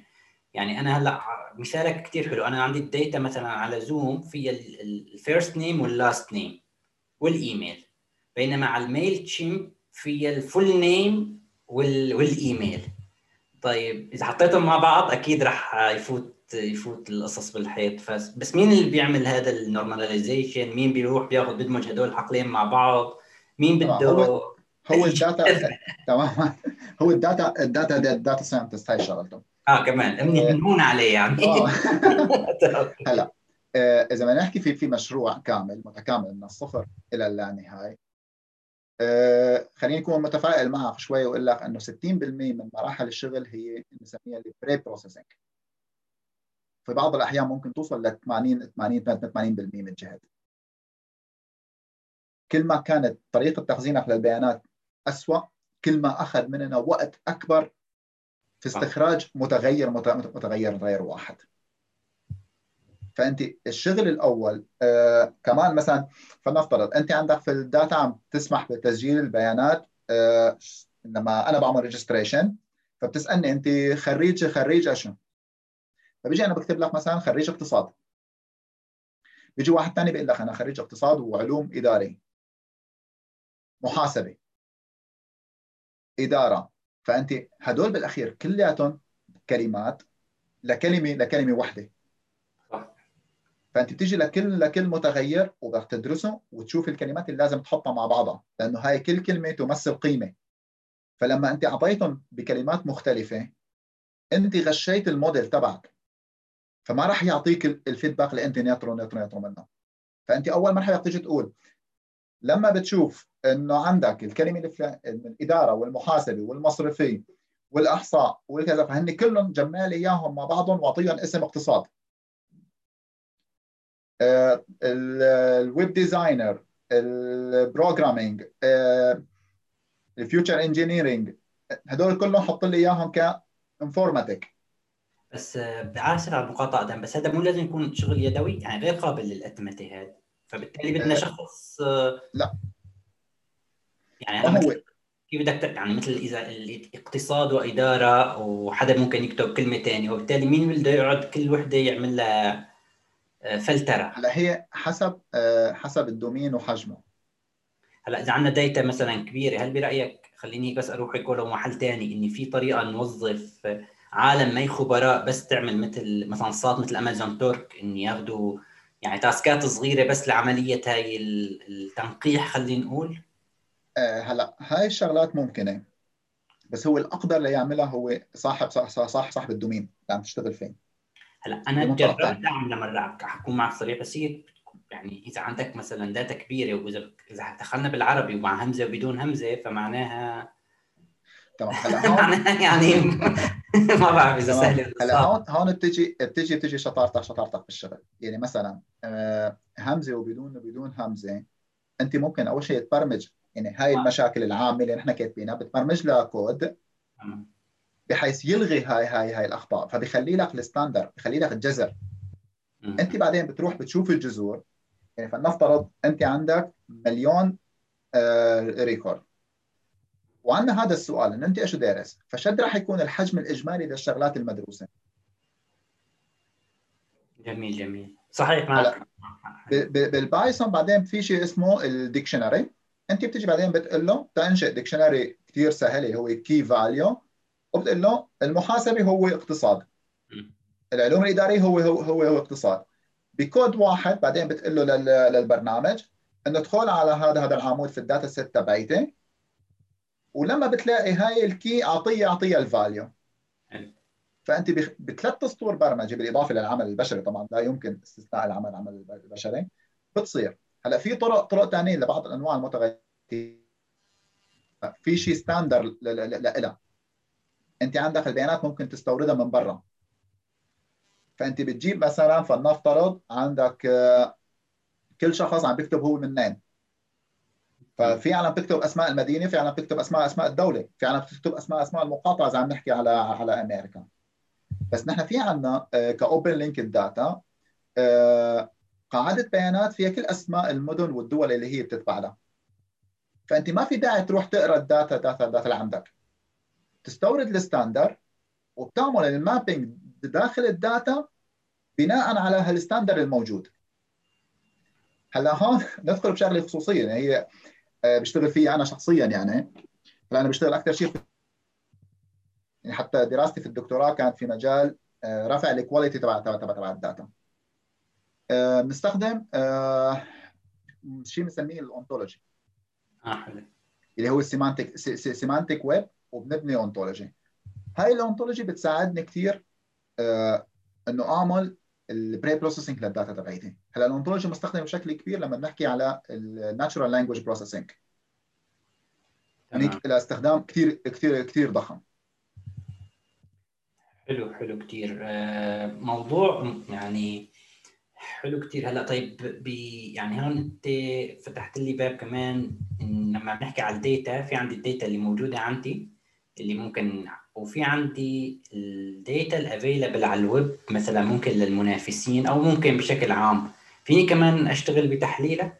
يعني أنا هلأ مثالك كثير حلو. أنا عندي ال data مثلا على Zoom في ال first name وال last name وال email بينما على Mailchimp في ال full name وال email طيب إذا حطيتهم مع بعض أكيد راح يفوت يفوت القصص بالحيط. بس مين اللي بيعمل هذا ال normalization مين بيروح بياخذ بدمج هدول الحقلين مع بعض؟ مين بده هو, الداتا تمام. هو الداتا الداتا الداتا ساينتست هاي شغلته آه كمان. ممنون عليه يعني. آه. هلا آه، إذا بدنا نحكي في في مشروع كامل متكامل من الصفر إلى اللانهايه آه، خليني أكون متفائل معك شوي وأقول لك إنه 60% من مراحل الشغل هي بنسميها البري بروسيسنج في بعض الأحيان ممكن توصل ل 80 80 80% من الجهد كل ما كانت طريقة تخزينك للبيانات اسوء كل ما أخذ مننا وقت أكبر في استخراج متغير متغير متغير واحد. فأنت الشغل الأول آه كمان مثلا فلنفترض أنت عندك في ال data عم تسمح بتسجيل البيانات آه لما أنا بعمل registration فبتسألني أنت خريج خريج شو فبيجي أنا بكتب لك مثلا خريج اقتصاد. بيجي واحد ثاني بيقول لك أنا خريج اقتصاد وعلوم إداري. محاسبه إدارة. فأنت هدول بالأخير كلياتهم كلمات لكلمه لكلمة واحدة فأنت بتيجي لكل لكل متغير وبدك تدرسه وتشوف الكلمات اللي لازم تحطها مع بعضها لأنه هاي كل كلمة تمثل قيمة. فلما أنت أعطيتهم بكلمات مختلفة أنت غشيت الموديل تبعك. فما راح يعطيك ال feedback اللي أنت ناطره ناطره منه. فأنت أول مرحلة بتيجي تقول لما بتشوف إنه عندك الكلمة الإدارة والمحاسبة والمصرفي والأحصاء والكذا فهن كلهم جمع لي إياهم مع بعضهم وأعطيهم اسم اقتصاد. ال web designer ال programming ال feature engineering هدول كلهم حط لي إياهم ك informatique بس بعتذر على المقاطعة بس هذا مو لازم يكون شغل يدوي؟ يعني غير قابل للأتمتة هذا فبالتالي بدنا شخص لا. يعني هو. كيف بدك يعني مثل إذا الاقتصاد وإدارة وحدا ممكن يكتب كلمة ثانية وبالتالي مين بده يقعد كل وحدة يعمل لها آه، فلترة؟ هلا هي حسب آه، حسب ال domain وحجمه. هلا إذا عندنا data مثلا كبيرة هل برأيك خليني بس أروح أكون محل ثاني إني في طريقة نوظف عالم ما خبراء بس تعمل مثل مثلا صات مثل Amazon Turk ان ياخذوا يعني task ات صغيرة بس لعملية هاي التنقيح خلينا نقول؟ آه، هلا هاي الشغلات ممكنة بس هو الأقدر ليعملها هو صاحب صاحب صاحب, صاحب ال domain اللي عم تشتغل فيه هلا أنا جربت أعمل مره حكون معك صريح بس هي يعني إذا عندك مثلا data كبيرة واذا إذا دخلنا بالعربي ومع همزة وبدون همزة فمعناها تمام هلا هون. يعني ما بعرف إذا سهله هلا هون هون بتجي بتجي بتجي شطارتك شطارتك بالشغل يعني مثلا آه، همزة وبدون بدون همزة أنت ممكن أول شيء تبرمج يعني هاي المشاكل العامة اللي نحن كاتبينها بتبرمج لها كود بحيث يلغي هاي هاي هاي الأخطاء. فبيخلي لك ال standard بخلي لك الجذر. أنت بعدين بتروح بتشوف الجذور يعني فلنفترض أنت عندك مليون آه record وعندنا هذا السؤال انه أنت إيش دارس؟ قديش راح يكون الحجم الإجمالي للشغلات المدروسه جميل جميل. صحيح معك بال Python بعدين في شيء اسمه ال dictionary. أنت بتيجي بعدين بتقول له تنشئ dictionary كثير سهل هو key value وبتقول له المحاسبه هو اقتصاد. العلوم الإدارية هو هو هو, هو اقتصاد. بكود واحد بعدين بتقول له للبرنامج إنه ادخل على هذا هذا العمود في ال data set تبعيتي ولما بتلاقي هاي ال key أعطيه أعطيه ال value. فأنت بثلاث سطور برمجة بالإضافة للعمل البشري طبعا لا يمكن استثناء العمل العمل البشري. بتصير. هلأ في طرق طرق ثانية لبعض الأنواع المتغيرات في شيء standard لها أنت عندك البيانات ممكن تستوردها من برا. فأنت بتجيب مثلا فلنفترض عندك آه، كل شخص عم بيكتب هو منين. ففي عالم بتكتب أسماء المدينة في عالم بتكتب أسماء أسماء الدولة في عالم بتكتب أسماء أسماء المقاطعة إذا عم نحكي على على أمريكا. بس نحن في عندنا ك open linked data قاعدة بيانات فيها كل أسماء المدن والدول اللي هي بتتبع لها. فأنت ما في داعي تروح تقرأ ال data data data اللي عندك تستورد ال standard وبتعمل ال mapping داخل ال data بناء على هال standard الموجود. هلأ هون ندخل بشغلة خصوصية يعني هي آه، بشتغل فيها أنا شخصيا يعني. هلا أنا بشتغل أكثر شيء يعني حتى دراستي في الدكتوراه كانت في مجال آه، رفع ال quality تبع تبع تبع تبع ال data. آه، بنستخدم شيء بنسميه ال ontology حلو. اللي هو ال semantic semantic web وبنبني ontology هاي ال ontology بتساعدني كثير إنه أعمل ال preprocessing لل data تبعيتي. هلا ال ontology مستخدم بشكل كبير لما بنحكي على ال natural language processing هنيك لها استخدام كثير كثير كثير ضخم. حلو حلو كثير آه، موضوع يعني حلو كثير هلا طيب بي يعني هون انت فتحت لي باب كمان لما بنحكي على ال data في عندي ال data اللي موجودة عندي اللي ممكن وفي عندي ال data ال available على الويب مثلا ممكن للمنافسين أو ممكن بشكل عام. فيني كمان أشتغل بتحليلها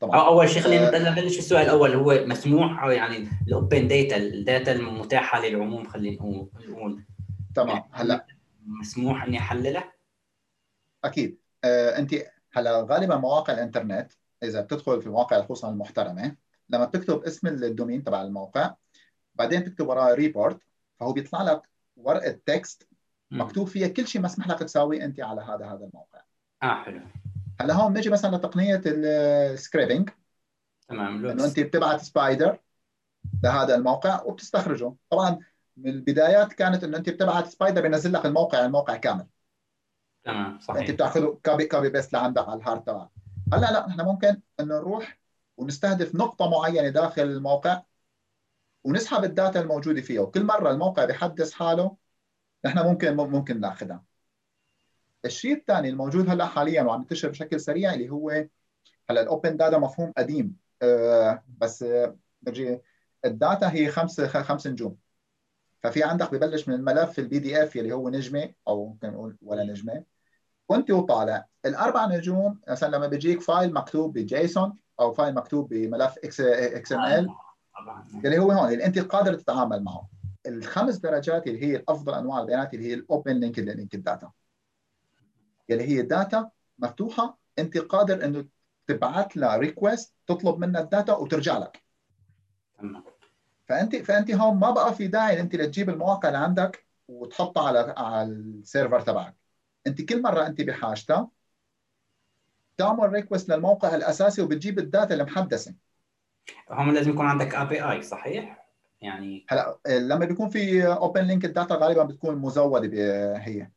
طبعا. أو أول شيء خلينا آه. نبلش السؤال الأول هو مسموح أو يعني ال open data ال data المتاحة للعموم خلينا نقول. تمام هلأ. مسموح إني احللها؟ أكيد. آه أنت هلأ غالبا مواقع الإنترنت إذا بتدخل في المواقع خصوصا المحترمة لما بتكتب اسم ال domain تبع الموقع بعدين تكتب وراه robots فهو بيطلع لك ورقة text مكتوب فيها كل شيء مسمح لك تساويه أنت على هذا هذا الموقع. آه حلو. هلا هون بنجي مثلا لتقنية ال scraping تمام إنه أنت بتبعت spider لهذا الموقع وبتستخرجه. طبعا من البدايات كانت إنه أنت بتبعت spider بينزل لك الموقع الموقع كامل. تمام صحيح. أنت بتاخذه copy copy paste لعندك على ال hard تبعك. هلا لا نحن ممكن إنه نروح ونستهدف نقطة معينة داخل الموقع. ونسحب ال data الموجودة فيها وكل مرة الموقع بيحدث حاله نحن ممكن ممكن ناخذها الشيء الثاني الموجود هلا حاليا وعم ينتشر بشكل سريع اللي هو هلا ال open data مفهوم قديم. أه بس برجي ال data هي خمس خمس نجوم. ففي عندك ببلش من الملف ال PDF اللي هو نجمة أو ممكن نقول ولا نجمة. وانت وطالع. الأربع نجوم مثلا لما بيجيك file مكتوب ب JSON أو file مكتوب بملف XML طبعا. اللي هو هون اللي انت قادر تتعامل معه. الخمس درجات اللي هي الأفضل أنواع البيانات اللي هي ال open link link data اللي هي data مفتوحة أنت قادر إنه تبعث لها request تطلب منها ال data وترجع لك. فأنت فأنت هون ما بقى في داعي أنت لتجيب المواقع اللي عندك وتحطها على على ال server تبعك. أنت كل مرة أنت بحاجتها تعمل request للموقع الأساسي وبتجيب ال data المحدثة. هم لازم يكون عندك API صحيح؟ يعني هلا لما بيكون في open link ال data غالبا بتكون مزودة هي.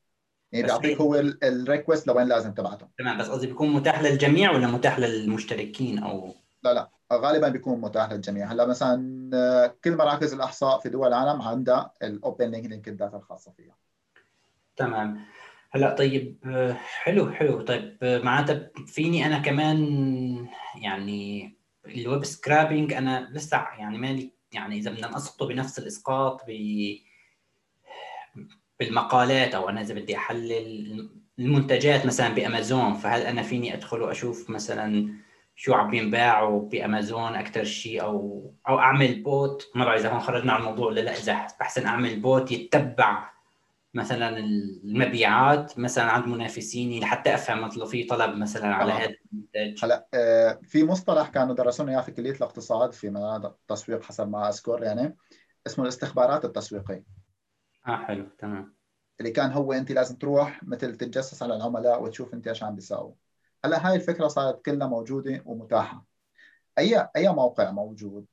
يعني بيعطيك هو ال request لوين لازم تبعته. تمام بس قصدي بيكون متاح للجميع ولا متاح للمشتركين أو؟ لا لا غالبا بيكون متاح للجميع. هلا مثلا كل مراكز الأحصاء في دول العالم عندها ال open link link ال data الخاصة فيها. تمام. هلا طيب حلو حلو. طيب معناتها فيني أنا كمان يعني ال web scraping أنا لسه يعني مالي يعني إذا بدنا نسقطه بنفس الإسقاط ب بالمقالات أو أنا إذا بدي أحلل المنتجات مثلا بأمازون فهل أنا فيني أدخل وأشوف مثلا شو عم ينباع بأمازون أكثر شيء أو أو أعمل bot؟ ما بعرف إذا هون خرجنا عن الموضوع ولا لا إذا احسن أعمل bot يتبع مثلا المبيعات مثلا عند منافسيني لحتى أفهم مثلا في طلب مثلا على هذا المنتج. هلا آه، في مصطلح كانوا درسونا إياه في كلية الاقتصاد في التسويق حسب ما أذكر يعني اسمه الاستخبارات التسويقية. آه حلو تمام. اللي كان هو أنت لازم تروح مثل تتجسس على العملاء وتشوف أنت إيش عم بيساووا. هلا هاي الفكرة صارت كلها موجودة ومتاحة. اي أي موقع موجود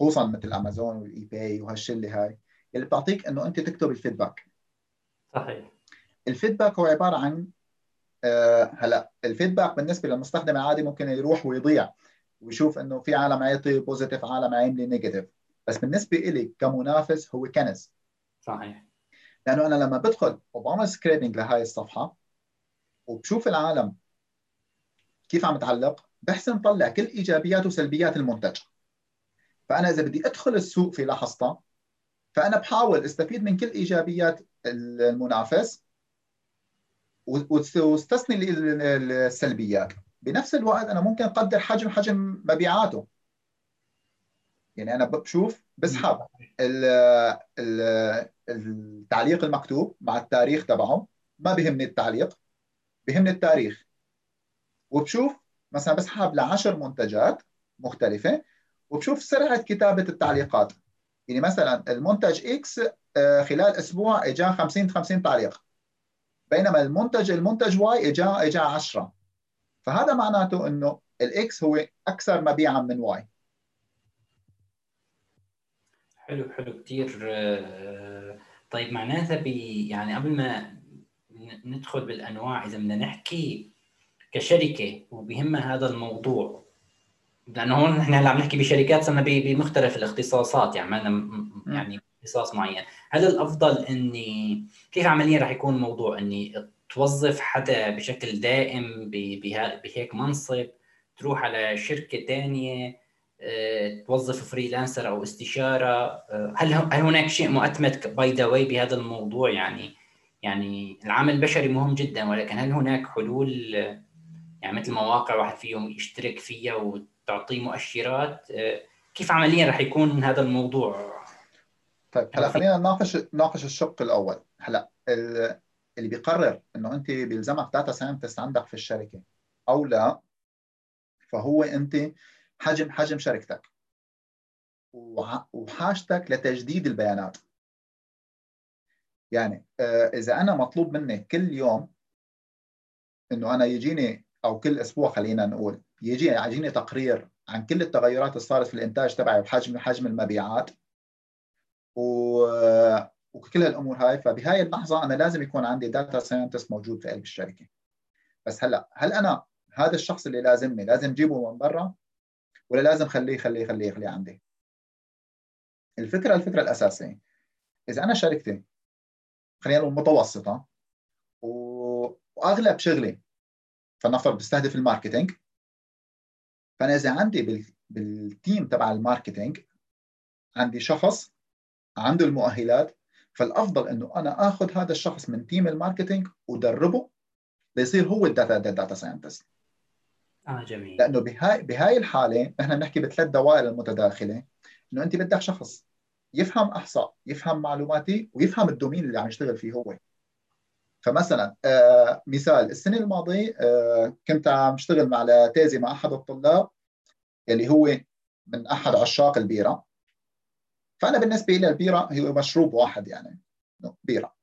خصوصا مثل أمازون وال eBay وهالشلة هاي اللي بتعطيك إنه أنت تكتب ال feedback. صحيح. ال feedback هو عبارة عن آه هلا ال feedback بالنسبة للمستخدم العادي ممكن يروح ويضيع ويشوف إنه في عالم عاطي positive عالم عاملي negative بس بالنسبة لي كمنافس هو كنز. صحيح. لأنه أنا لما بدخل وبعمل scraping لهي الصفحة وبشوف العالم كيف عم تعلق بحسن طلع كل إيجابيات وسلبيات المنتج. فأنا إذا بدي أدخل السوق في لحظتها فأنا بحاول أستفيد من كل إيجابيات المنافس واستثني السلبيات. بنفس الوقت أنا ممكن أقدر حجم حجم مبيعاته. يعني أنا بشوف بسحب التعليق المكتوب مع التاريخ تبعه ما بيهمني التعليق بيهمني التاريخ. وبشوف مثلا بسحب لعشر منتجات مختلفة وبشوف سرعة كتابة التعليقات. يعني مثلا المنتج إكس آه، خلال أسبوع اجى 50 50 تعليق. بينما المنتج المنتج Y اجى اجى 10 فهذا معناته إنه ال X هو أكثر مبيعا من Y حلو حلو كثير آه، طيب معناتها بي يعني قبل ما ندخل بالأنواع إذا بدنا نحكي كشركة وبهمها هذا الموضوع لأنه هون نحن هلأ عم نحكي بشركات صرنا بمختلف الاختصاصات يعني ما يعني اختصاص معين. هل الأفضل اني كيف عمليا راح يكون الموضوع؟ إني توظف حدا بشكل دائم بهيك منصب تروح على شركة ثانية آه، توظف freelancer أو استشارة آه، هل هل هناك شيء مؤتمت by the way بهذا الموضوع؟ يعني يعني العمل البشري مهم جدا ولكن هل هناك حلول؟ يعني مثل مواقع واحد فيهم يشترك فيها وتعطيه مؤشرات آه، كيف عمليا رح يكون هذا الموضوع؟ طيب هلا خلينا نناقش نناقش الشق الأول. هلا اللي بيقرر إنه أنت بيلزمك data scientist عندك في الشركة أو لا فهو أنت حجم حجم شركتك وحاجتك لتجديد البيانات. يعني آه، إذا أنا مطلوب مني كل يوم إنه أنا يجيني أو كل أسبوع خلينا نقول يجي يجيني تقرير عن كل التغيرات اللي صارت في الإنتاج تبعي وحجم حجم المبيعات. و وكل هالأمور هاي. فبهاي اللحظة أنا لازم يكون عندي data scientist موجود في قلب الشركة. بس هلأ هل أنا هذا الشخص اللي لازمني لازم جيبه من برا ولا لازم خليه خليه خليه خليه عندي؟ الفكرة الفكرة الأساسية. إذا أنا شركتي خلينا نقول متوسطة وأغلب شغلي فلنفرض بستهدف ال marketing فأنا إذا عندي بال team تبع ال marketing عندي شخص عنده المؤهلات فالأفضل إنه أنا آخذ هذا الشخص من team ال marketing ودربه ليصير هو ال data data scientist آه جميل. لأنه بهاي بهاي الحالة نحن بنحكي بثلاث دوائر المتداخلة. إنه أنت بدك شخص يفهم أحصاء يفهم معلوماتي ويفهم الدومين اللي عم يشتغل فيه هو. فمثلا آه مثال السنة الماضية آه كنت عم اشتغل مع thesis مع أحد الطلاب اللي هو من أحد عشاق البيرة. فأنا بالنسبة لي البيرة هي مشروب واحد يعني بيرة.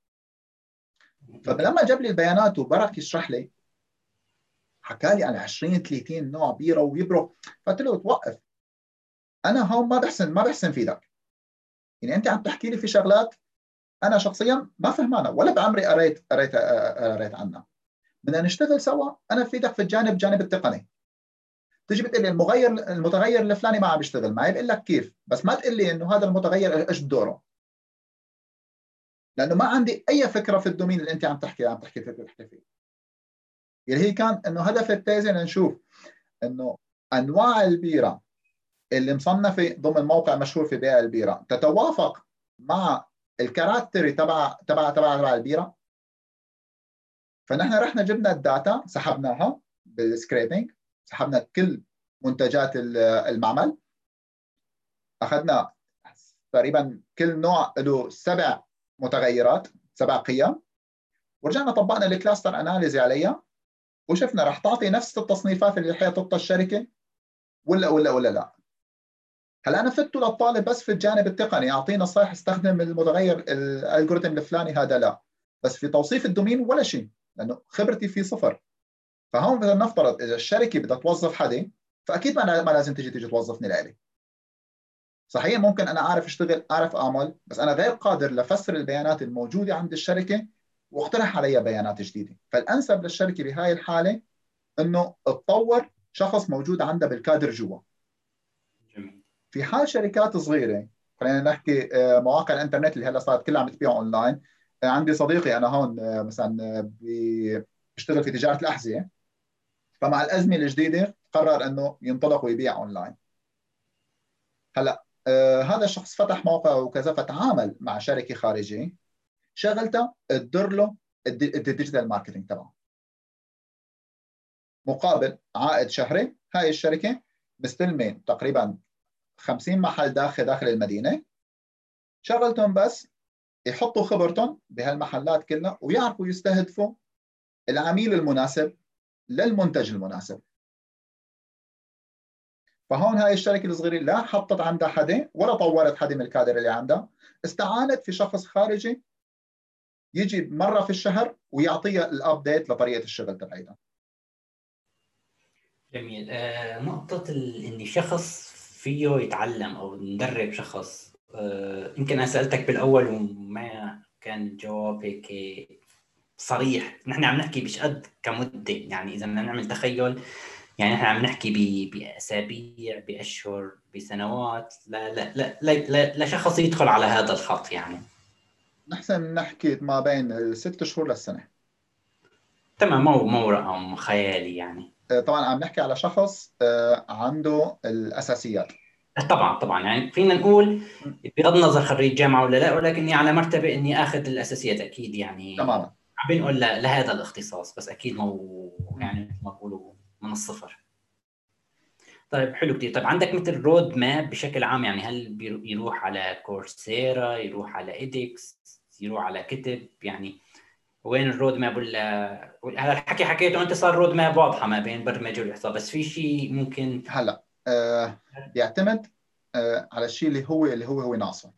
فلما جاب لي البيانات وبرك يشرح لي حكى لي عن 20 30 نوع بيرة ويبرو. فقلت له توقف. أنا هون ما بحسن ما بحسن فيدك يعني أنت عم تحكي لي في شغلات أنا شخصيا ما فهمانها ولا بعمري قريت قريت قريت عنها بدنا نشتغل سوا أنا بفيدك في الجانب الجانب التقني. تيجي بتقول لي المغير المتغير الفلاني ما عم بيشتغل معي بقول لك كيف؟ بس ما تقول لي إنه هذا المتغير إيش دوره لأنه ما عندي أي فكرة في الدومين اللي أنت عم تحكي عم تحكي فيه تحكي فيه. اللي هي كان إنه هدف التيزي نشوف إنه أنواع البيرة اللي مصنفة ضمن موقع مشهور في بيع البيرة تتوافق مع ال character تبع تبع تبع تبع البيرة. فنحن رحنا جبنا ال data سحبناها بال scraping سحبنا كل منتجات المعمل. أخذنا تقريبا كل نوع له سبع متغيرات سبع قيم. ورجعنا طبقنا ال cluster analysis عليها وشفنا راح تعطي نفس التصنيفات اللي حطتها الشركة ولا ولا ولا لا. هلا أنا فدته للطالب بس في الجانب التقني. أعطيه نصائح أستخدم المتغير الالجوريثم الفلاني. هذا لا. بس في توصيف الدومين ولا شيء لأنه خبرتي فيه صفر. فهون بدنا نفترض إذا الشركة بدها توظف حدا فأكيد ما لازم تجي تيجي توظفني لإلي. صحيح ممكن أنا أعرف أشتغل أعرف أعمل بس أنا غير قادر لفسر البيانات الموجودة عند الشركة واقترح علي بيانات جديدة. فالأنسب للشركة بهاي الحالة إنه تطور شخص موجود عندها بالكادر جوا. في حال شركات صغيرة خلينا نحكي آه، مواقع الإنترنت اللي هلأ صارت كلها عم تبيع أونلاين. آه، عندي صديقي أنا هون آه، مثلا بيشتغل في تجارة الأحذية. فمع الأزمة الجديدة قرر إنه ينطلق ويبيع أونلاين. هلأ هذا الشخص فتح موقع وكذا فتعامل مع شركة خارجية شغلتها تدير له ال digital marketing تبعه. مقابل عائد شهري هاي الشركة مستلمة تقريبا 50 محل داخل داخل المدينة. شغلتهم بس يحطوا خبرتهم بهالمحلات كلها ويعرفوا يستهدفوا العميل المناسب للمنتج المناسب. فهون هاي الشركة الصغيرة لا حطت عندها حدا ولا طورت حدا من الكادر اللي عندها. استعانت في شخص خارجي يجي مرة في الشهر ويعطيها الابديت لطريقة الشغل تبعيتها. جميل. آه نقطة اني شخص فيه يتعلم أو ندرب شخص. آه يمكن أنا سألتك بالأول وما كان الجواب هيك صريح. نحن عم نحكي مش قد كمدة. يعني إذا بدنا نعمل تخيل يعني إحنا عم نحكي بأسابيع بأشهر بسنوات. لا لا لا لا, لا شخص يدخل على هذا الخط يعني. نحسن نحكي ما بين ست شهور للسنة. تمام مو مو رقم خيالي يعني. طبعا عم نحكي على شخص آه، عنده الأساسيات. طبعا طبعا. يعني فينا نقول بغض النظر خريج جامعة ولا لا ولكني على مرتبة إني آخذ الأساسيات أكيد يعني. تماما. عم بنقول لهذا الاختصاص بس أكيد مو يعني مثل ما بقولوا من الصفر. طيب حلو كثير طيب عندك مثل road map بشكل عام يعني هل يروح على كورسيرا يروح على ايدكس يروح على كتب؟ يعني وين ال road map ولا هلا الحكي حكيته انت صار road map واضحة ما بين برمجة والإحصاء بس في شيء ممكن هلا آه بيعتمد آه على الشيء اللي هو اللي هو هو ناقصه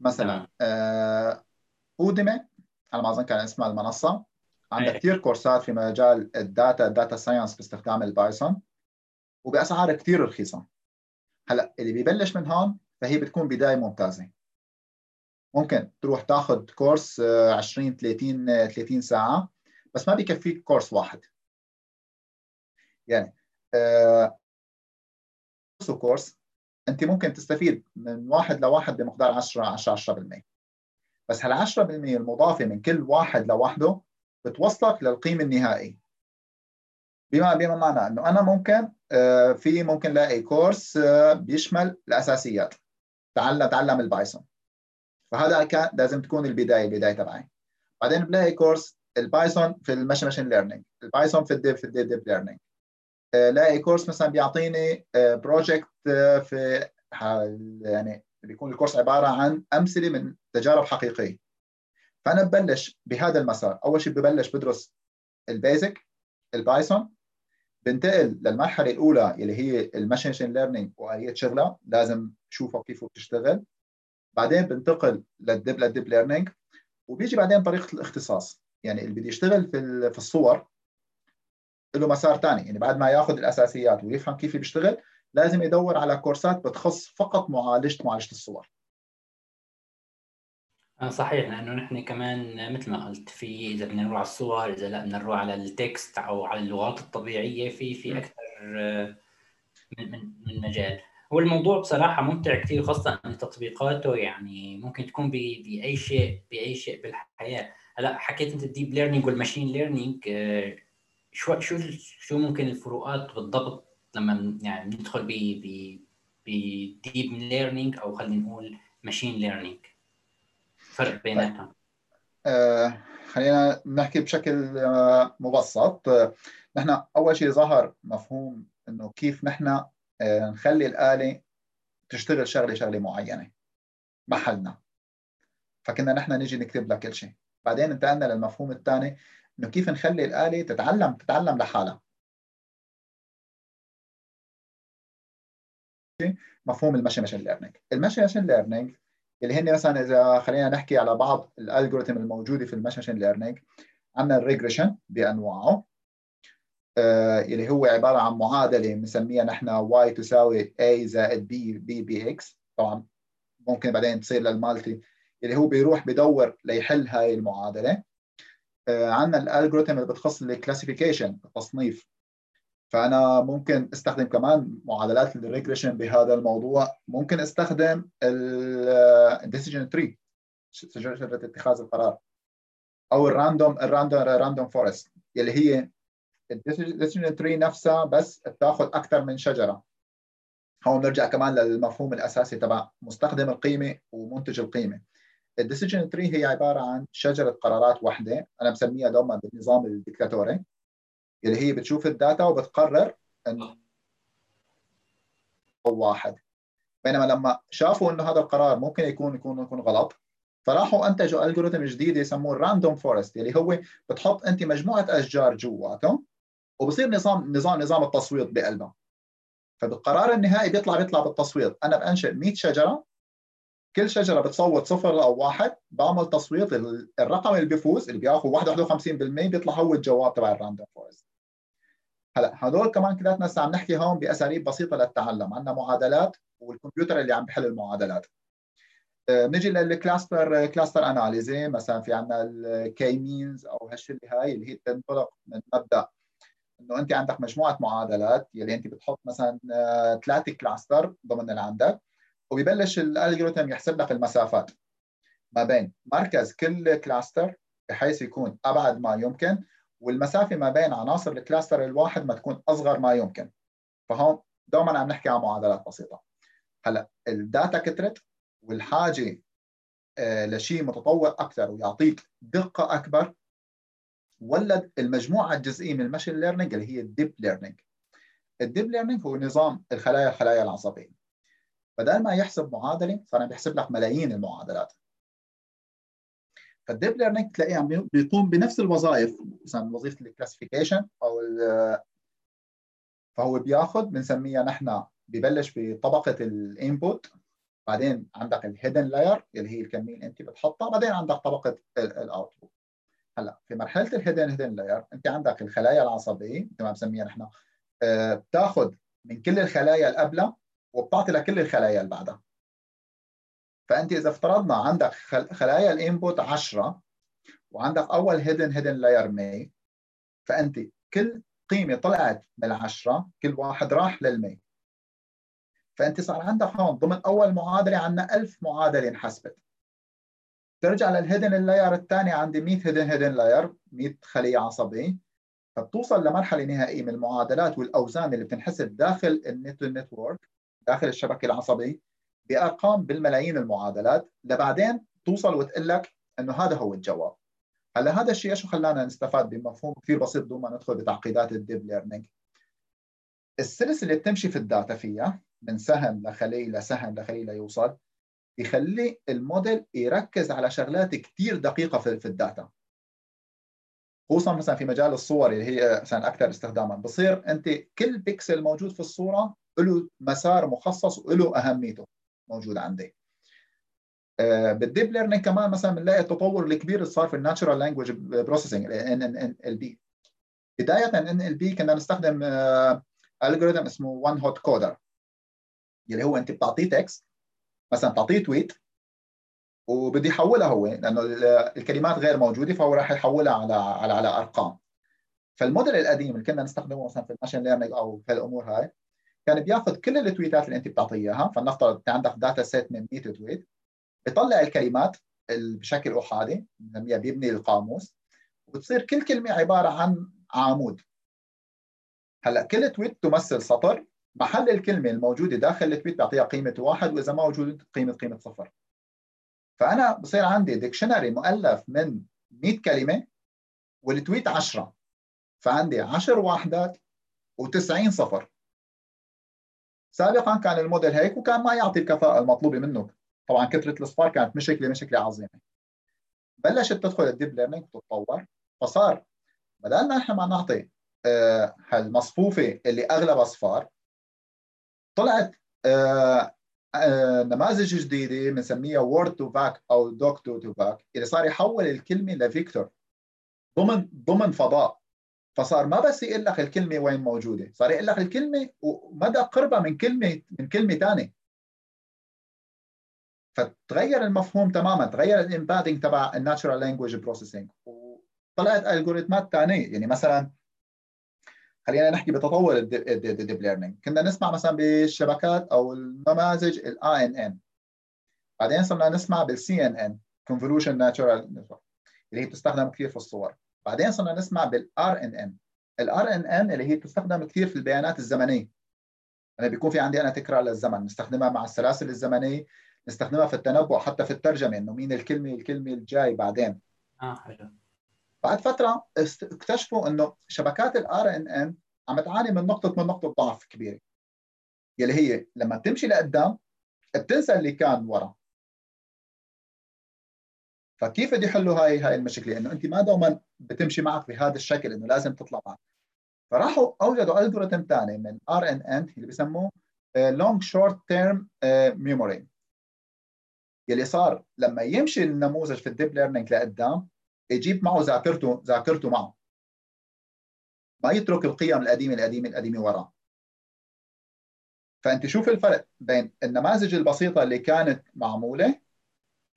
مثلا آه أوديمي على ما أظن كان اسمها المنصة عندها كثير كورسات في مجال ال data ال data science باستخدام ال Python وبأسعار كثير رخيصة. هلا اللي بيبلش من هون فهي بتكون بداية ممتازة. ممكن تروح تاخذ كورس 20 30 30 ساعة بس ما بيكفيك كورس واحد. يعني آه كورس أنت ممكن تستفيد من واحد لواحد بمقدار 10 10 10% بس هال 10% المضافة من كل واحد لوحده بتوصلك للقيمة النهائية. بما بما معنى إنه أنا ممكن آه، في ممكن لاقي كورس آه، بيشمل الأساسيات. تعلم تعلم ال Python فهذا كان لازم تكون البداية البداية تبعي. بعدين بلاقي كورس ال Python في ال machine machine learning ال Python في ال deep في ال deep deep learning لاقي كورس مثلا بيعطيني project آه، في يعني بيكون الكورس عبارة عن أمثلة من تجارب حقيقية. فأنا ببلش بهذا المسار. أول شيء ببلش بدرس ال basic ال Python بنتقل للمرحلة الأولى اللي هي ال machine learning وآلية شغلها. لازم شوفها كيف بتشتغل. بعدين بنتقل لل deep لل deep learning وبيجي بعدين طريقة الاختصاص. يعني اللي بده يشتغل في في الصور له مسار ثاني يعني بعد ما ياخذ الأساسيات ويفهم كيف بيشتغل لازم يدور على كورسات بتخص فقط معالجه معالجة الصور. آه، صحيح لأنه نحن كمان مثل ما قلت في إذا بدنا نروح على الصور إذا لا بدنا نروح على ال text أو على اللغات الطبيعية في في أكثر آه، من من من مجال. هو الموضوع بصراحة ممتع كثير خاصة إن تطبيقاته يعني ممكن تكون بأي شيء بأي شيء بالحياة. هلأ حكيت أنت ال deep learning وال machine learning شو شو شو ممكن الفروقات بالضبط لما يعني ندخل ب ب ب deep learning أو خلينا نقول machine learning فرق بيناتهم. آه خلينا نحكي بشكل آه مبسط. آه نحن أول شيء ظهر مفهوم إنه كيف نحن نخلي الآلة تشتغل شغله شغلة معينة محلنا. فكنا نحن نجي نكتب لها كل شيء. بعدين انتقلنا للمفهوم الثاني إنه كيف نخلي الآلة تتعلم تتعلم لحالها. مفهوم ال machine machine learning ال machine machine learning اللي هن مثلا إذا خلينا نحكي على بعض ال algorithm الموجودة في ال machine machine learning عندنا ال regression بأنواعه. آه اللي هو عبارة عن معادلة بنسميها نحن y تساوي a زائد b b bx طبعا ممكن بعدين تصير لل multi اللي هو بيروح بدور ليحل هاي المعادلة. آه عندنا ال algorithm اللي بتخص ال classification التصنيف. فأنا ممكن أستخدم كمان معادلات ال regression بهذا الموضوع. ممكن أستخدم ال decision tree شجره اتخاذ القرار أو ال random ال random random forest اللي هي ال decision tree نفسها بس بتاخذ أكثر من شجرة. هون بنرجع كمان للمفهوم الأساسي تبع مستخدم القيمة ومنتج القيمة. ال decision tree هي عبارة عن شجرة قرارات واحدة أنا بسميها دوما بالنظام الديكتاتوري اللي هي بتشوف ال data وبتقرر انه واحد. بينما لما شافوا إنه هذا القرار ممكن يكون يكون يكون غلط فراحوا أنتجوا algorithm جديد يسموه ال random forest اللي هو بتحط أنت مجموعة أشجار جواته وبصير نظام نظام نظام التصويت بقلبها. فبالقرار النهائي بيطلع بيطلع بالتصويت. أنا بأنشئ 100 شجرة. كل شجرة بتصوت صفر أو واحد. بعمل تصويت الرقم اللي بيفوز اللي بياخذ 51% بيطلع هو الجواب تبع ال random forest هلا هدول كمان كلياتنا هسه عم نحكي هون بأساليب بسيطة للتعلم. عندنا معادلات والكمبيوتر اللي عم بحل المعادلات. بنجي لل cluster cluster analysis مثلا في عندنا ال k-means أو هالشيء هاي اللي هي تنطلق من مبدأ إنه أنت عندك مجموعة معادلات يلي أنت بتحط مثلا ثلاثة cluster ضمن اللي عندك وبيبلش ال algorithm يحسب لك المسافات ما بين مركز كل cluster بحيث يكون أبعد ما يمكن والمسافة ما بين عناصر ال cluster الواحد ما تكون أصغر ما يمكن. فهون دوما عم نحكي عن معادلات بسيطة. هلأ ال data كثرت والحاجة آه لشيء متطور أكثر ويعطيك دقة أكبر ولد المجموعة الجزئية من ال machine learning اللي هي ال deep learning ال deep learning هو نظام الخلايا الخلايا العصبية. بدل ما يحسب معادلة صار بيحسب لك ملايين المعادلات. فال deep learning تلاقيه عم بيقوم بنفس الوظائف مثلا وظيفة ال classification أو فهو بياخذ بنسميها نحن ببلش بطبقة ال input بعدين عندك ال hidden layer اللي هي الكمية اللي أنت بتحطها بعدين عندك طبقة ال output هلا في مرحلة ال hidden hidden layer انت عندك الخلايا العصبية مثل ما بنسميها نحن بتاخذ من كل الخلايا اللي قبلها وبتعطي لكل الخلايا اللي بعدها. فأنت إذا افترضنا عندك خلايا ال input 10 وعندك أول hidden hidden layer 100 فأنت كل قيمة طلعت من العشرة كل واحد راح لل100 فأنت صار عندك هون ضمن أول معادلة عندنا 1000 معادلة انحسبت. ترجع لل hidden layer الثاني عندي 100 hidden hidden layer 100 خلية عصبيه فبتوصل لمرحلة نهائية من المعادلات والأوزان اللي بتنحسب داخل ال net network داخل الشبكة العصبيه بأرقام بالملايين المعادلات. لبعدين توصل وتقول لك إنه هذا هو الجواب. هلا هذا الشيء شو خلانا نستفاد بمفهوم كثير بسيط بدون ما ندخل بتعقيدات ال deep learning السلسلة اللي بتمشي في ال data فيها من سهم لخلية لسهم لخلية ليوصل يخلي الموديل يركز على شغلات كثير دقيقة في ال data. خصوصا مثلا في مجال الصور اللي هي مثلا أكثر استخداما. بصير أنت كل بيكسل موجود في الصورة له مسار مخصص وله أهميته موجود عندي. بال deep learning كمان مثلا بنلاقي التطور الكبير اللي صار في ال natural language processing N NLP بداية NLP كنا نستخدم algorithm اسمه one hot coder اللي هو أنت بتعطيه text مثلا بتعطيه tweet وبده يحولها هو لأنه الكلمات غير موجودة فهو راح يحولها على على على أرقام. فالموديل القديم اللي كنا نستخدمه مثلا في ال machine learning أو في الأمور هاي كان بياخذ كل ال tweet ات اللي أنت بتعطيه اياها فلنفترض أنت عندك data set من 100 tweet بيطلع الكلمات بشكل احادي بنسميها بيبني القاموس وبتصير كل كلمة عبارة عن عمود. هلأ كل tweet تمثل سطر محل الكلمة الموجودة داخل ال tweet بيعطيها قيمة واحد وإذا ما موجود قيمة قيمة صفر. فأنا بصير عندي dictionary مؤلف من 100 كلمة وال tweet 10 فعندي 10 وحدات و90 صفر. سابقا كان الموديل هيك وكان ما يعطي الكفاءة المطلوبة منه. طبعا كثرة الاصفار كانت مشكلة مشكلة عظيمة. بلشت تدخل ال deep learning وتتطور. فصار بدل ما إحنا ما نعطي آه هالمصفوفة اللي أغلبها اصفار طلعت آه آه نماذج جديدة بنسميها word2vec أو doc2vec اللي صار يحول الكلمة ل vector ضمن ضمن فضاء. فصار ما بس يقول لك الكلمة وين موجودة صار يقول لك الكلمة ومدى قربها من كلمة من كلمة ثانية فتغير المفهوم تماما تغير ال embedding تبع ال natural language processing وطلعت algorithm ات ثانية يعني مثلا خلينا نحكي بتطور ال deep learning كنا نسمع مثلا بالشبكات أو النماذج ال ANN بعدين صرنا نسمع بال CNN convolution neural network اللي هي بتستخدم كثير في الصور. بعدين صرنا نسمع بال RNN ال RNN اللي هي بتستخدم كثير في البيانات الزمنية. أنا بيكون في عندي أنا تكرار للزمن. نستخدمها مع السلاسل الزمنية نستخدمها في التنبؤ حتى في الترجمة إنه مين الكلمة الكلمة الجاي بعدين. آه حلو. بعد فترة اكتشفوا إنه شبكات ال RNN عم تعاني من نقطه من نقطة ضعف كبيرة. يلي هي لما تمشي لقدام بتنسى اللي كان ورا. فكيف بدي يحلوا هاي هاي المشكلة؟ إنه أنت ما دوما بتمشي معك بهذا الشكل إنه لازم تطلع معك. فراحوا أوجدوا algorithm ثاني من RNN اللي بسموه long short term memory يلي صار لما يمشي النموذج في ال deep learning لقدام يجيب معه ذاكرته ذاكرته معه. ما يترك القيم القديمة القديمة القديمة وراه فأنت شوف الفرق بين النماذج البسيطة اللي كانت معمولة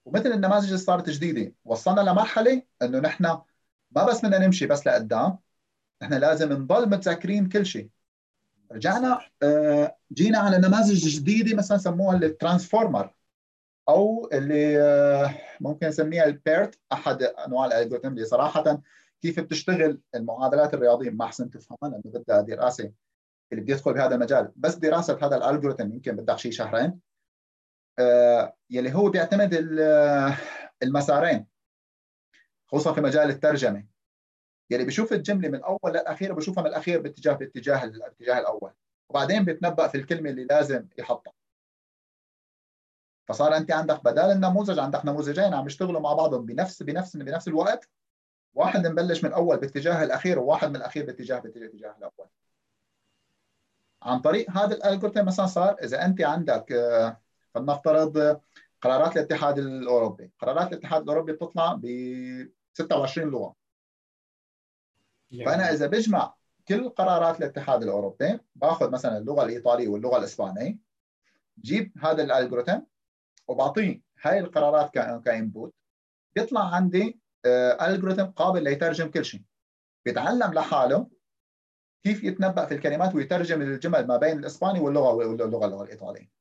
ومثل النماذج اللي صارت جديدة. وصلنا لمرحلة إنه نحن ما بس بدنا نمشي بس لقدام نحن لازم نضل متذكرين كل شيء. رجعنا آه، جينا على نماذج جديدة مثلا سموها ال transformer. أو اللي آه، ممكن نسميها البيرت أحد أنواع الالجوريثم اللي صراحة كيف بتشتغل المعادلات الرياضية؟ ما احسن تفهمها لأنه بدها دراسة اللي بده يدخل بهذا المجال. بس دراسة هذا الالجوريثم يمكن بدك شيء شهرين. آه، يلي هو بيعتمد المسارين خصوصا في مجال الترجمة. يلي بشوف الجملة من الأول للأخير بشوفها من الأخير باتجاه باتجاه الاتجاه الأول. وبعدين بيتنبأ في الكلمة اللي لازم يحطها. فصار انت عندك بدل النموذج عندك نموذجين عم يشتغلوا مع بعضهم بنفس بنفس بنفس الوقت. واحد مبلش من الأول باتجاه الأخير وواحد من الأخير باتجاه باتجاه الأول. عن طريق هذا الالجوريثم مثلا صار إذا أنت عندك آه، فلنفترض قرارات الاتحاد الأوروبي. قرارات الاتحاد الأوروبي بتطلع ب 26 لغة. يعني. فانا إذا بجمع كل قرارات الاتحاد الأوروبي باخذ مثلا اللغة الإيطالية واللغة الإسبانية جيب هذا ال algorithm وبعطيه. هاي القرارات ك input. بيطلع عندي الجوريثم آه، قابل ليترجم كل شيء. بيتعلم لحاله كيف يتنبأ في الكلمات ويترجم الجمل ما بين الإسباني واللغة واللغة اللغة الإيطالية.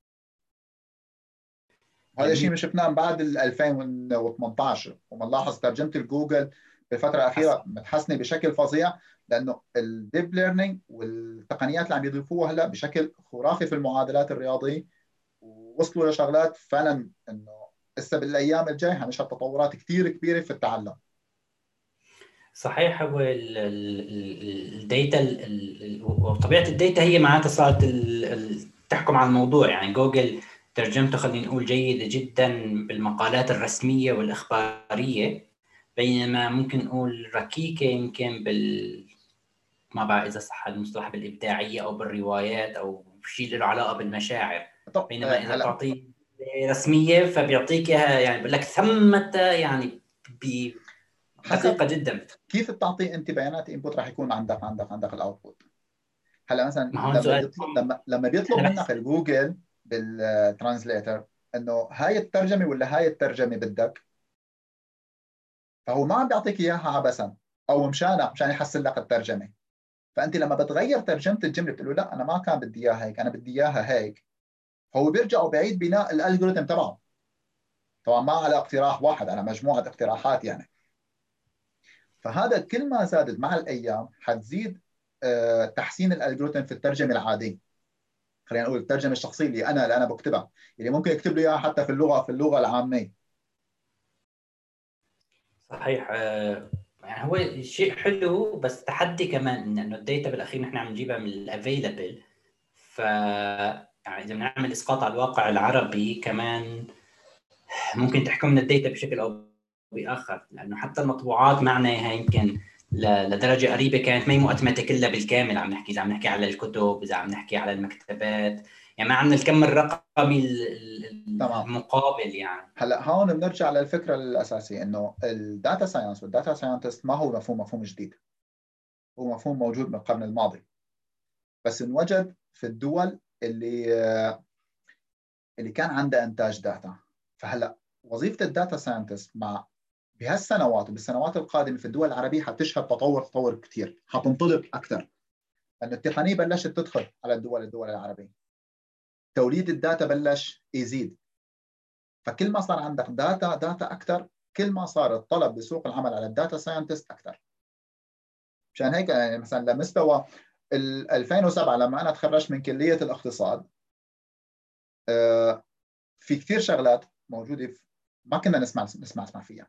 هذا الشيء ما شفناه بعد 2018 وبنلاحظ ترجمة الجوجل بالفترة الأخيرة متحسنة بشكل فظيع لأنه ال deep learning والتقنيات اللي عم يضيفوها هلا بشكل خرافي في المعادلات الرياضية ووصلوا لشغلات فعلا إنه هسه بالأيام الجايه حنشهد تطورات كثير كبيرة في التعلم. صحيح هو ال data وطبيعة ال data هي معناتها صارت تحكم على الموضوع. يعني جوجل ترجمته خلينا نقول جيدة جدا بالمقالات الرسمية والإخبارية بينما ممكن نقول ركيكة يمكن بال ما بعرف إذا صح المصطلح بالإبداعية أو بالروايات أو شيء له علاقة بالمشاعر. بينما إذا تعطيه رسمية فبيعطيك إياها يعني بقول لك ثمة يعني دقيقة جدا. كيف بتعطي أنت بيانات input راح يكون عندك عندك عندك ال output هلا مثلا لما لما بيطلب منك الجوجل بال translator إنه هاي الترجمة ولا هاي الترجمة بدك؟ فهو ما عم بيعطيك إياها عبثا أو مشانك مشان يحسن لك الترجمة. فأنت لما بتغير ترجمة الجملة بتقول له لا أنا ما كان بدي إياها هيك أنا بدي إياها هيك. هو بيرجع وبيعيد بناء ال algorithm تبعه طبعا ما على اقتراح واحد على مجموعة اقتراحات يعني. فهذا كل ما زادت مع الأيام حتزيد آه، تحسين ال algorithm في الترجمة العادية. خلينا نقول الترجمة الشخصية اللي أنا اللي أنا بكتبها اللي ممكن يكتب لي إياها حتى في اللغة في اللغة العاميه صحيح آه، يعني هو شيء حلو بس تحدي كمان انه ال data بالأخير نحن عم نجيبها من ال available ف يعني اذا بنعمل إسقاط على الواقع العربي كمان. ممكن تحكمنا ال data بشكل أو بآخر لأنه حتى المطبوعات معنا يمكن لدرجة قريبة كانت ما هي مؤتمتة كلها بالكامل. عم نحكي إذا عم نحكي على الكتب إذا عم نحكي على المكتبات يعني ما عندنا الكم الرقمي المقابل يعني. هلأ هون بنرجع للفكرة الأساسية إنه ال data science وال data scientist ما هو مفهوم مفهوم جديد. هو مفهوم موجود من القرن الماضي. بس انوجد في الدول اللي اللي كان عندها إنتاج data فهلأ وظيفة ال data scientist مع بهالسنوات وبالسنوات القادمة في الدول العربية حتشهد تطور تطور كثير حتنطلق أكثر. لأنه التقنية بلشت تدخل على الدول الدول العربية. توليد ال data بلش يزيد. فكل ما صار عندك data data أكثر كل ما صار الطلب بسوق العمل على ال data scientist أكثر. مشان هيك يعني مثلا لمستوى 2007 لما أنا تخرجت من كلية الاقتصاد آه، في كثير شغلات موجودة ما كنا نسمع نسمع نسمع فيها.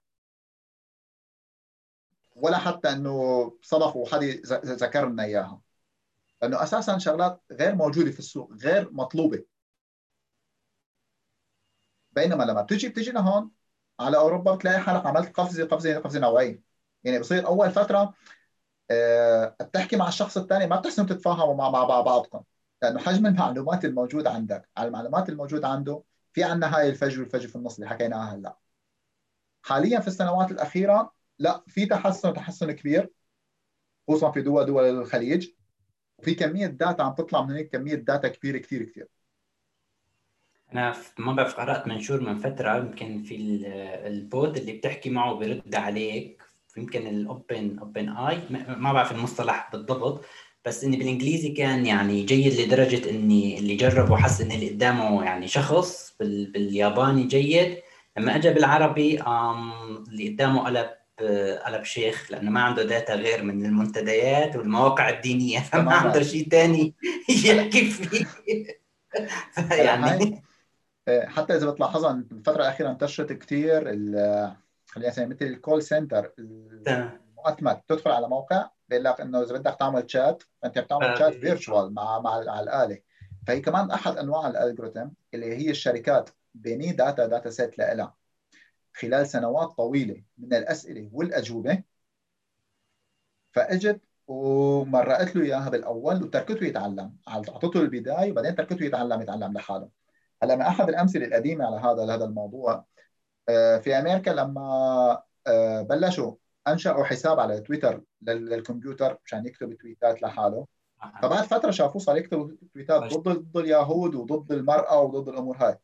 ولا حتى إنه صدفوا حد ذكر لنا إياها. لأنه أساسا شغلات غير موجودة في السوق غير مطلوبة. بينما لما بتجي بتجي لهون على أوروبا بتلاقي حالك عملت قفزه قفزه قفزة نوعية. يعني بصير أول فترة بتحكي مع الشخص الثاني ما بتحسنوا تتفاهموا مع بعضكم. لأنه حجم المعلومات الموجود عندك على المعلومات الموجوده عنده في عندنا هاي الفجوه والفجوه في النص اللي حكيناها هلا. حاليا في السنوات الأخيرة لا في تحسن تحسن كبير. خصوصا في دول دول الخليج. وفي كمية data عم تطلع من هيك كمية data كبيرة كثير كثير أنا ما بعرف قرات منشور من فترة يمكن في ال bot اللي بتحكي معه بيرد عليك. يمكن ال Open OpenAI ما بعرف المصطلح بالضبط بس إني بالإنجليزي كان يعني جيد لدرجة إني اللي جرب وحس إن اللي قدامه يعني شخص بالياباني جيد. لما أجى بالعربي اللي قدامه قلب قلب شيخ لأنه ما عنده داتا غير من المنتديات والمواقع الدينية فما عنده شيء ثاني يحكي فيه. يعني حتى إذا بتلاحظها الفترة الأخيرة انتشرت كثير خلينا نسمي مثل ال call center المؤتمت تدخل على موقع بيقول لك إنه إذا بدك تعمل شات فأنت بتعمل chat virtual مع مع على الآلة. فهي كمان أحد أنواع ال algorithm اللي هي الشركات بني data data set لها خلال سنوات طويلة من الأسئلة والأجوبة فأجت ومرقت له إياها بالأول وتركته يتعلم. أعطته البداية وبعدين تركته يتعلم يتعلم لحاله. هلأ من أحد الأمثلة القديمة على هذا هذا الموضوع آه، في أمريكا لما آه، بلشوا أنشأوا حساب على تويتر للكمبيوتر مشان يكتب تويتات لحاله. فبعد فترة شافوه صار يكتب تويتات ضد ضد اليهود وضد المرأة وضد الأمور هاي.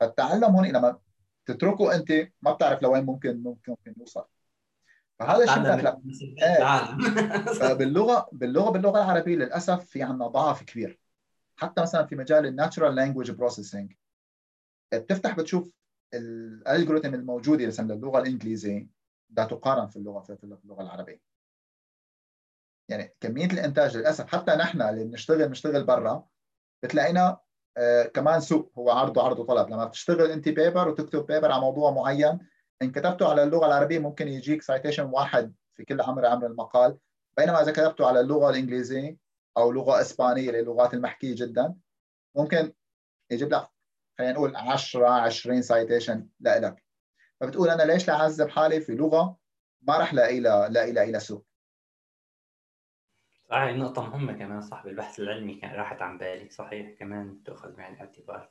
فالتعلم هون لما تتركه أنت ما بتعرف لوين ممكن ممكن ممكن يوصل. فهذا الشيء لا. باللغة باللغة باللغة العربية للأسف في عندنا ضعف كبير. حتى مثلا في مجال ال natural language processing بتفتح بتشوف ال algorithm الموجوده مثلا للغه الإنجليزية بدها تقارن في اللغة في اللغة العربية. يعني كمية الإنتاج للأسف حتى نحن اللي بنشتغل بنشتغل برا بتلاقينا آه كمان سوق هو عرض وعرض وطلب لما بتشتغل أنت paper وتكتب paper على موضوع معين ان كتبته على اللغة العربية ممكن يجيك citation واحد في كل عمر عمر المقال. بينما إذا كتبته على اللغة الإنجليزية أو لغة إسبانية اللي اللغات المحكية جدا ممكن يجيب لك خلينا نقول 10 20 سايتيشن لك فبتقول أنا ليش لاعذب حالي في لغة ما راح لاقي لها لاقي لها سوق صحيح نقطة مهمة كمان صح بالبحث العلمي كان راحت عن بالي. صحيح كمان تأخذ بعين الاعتبار.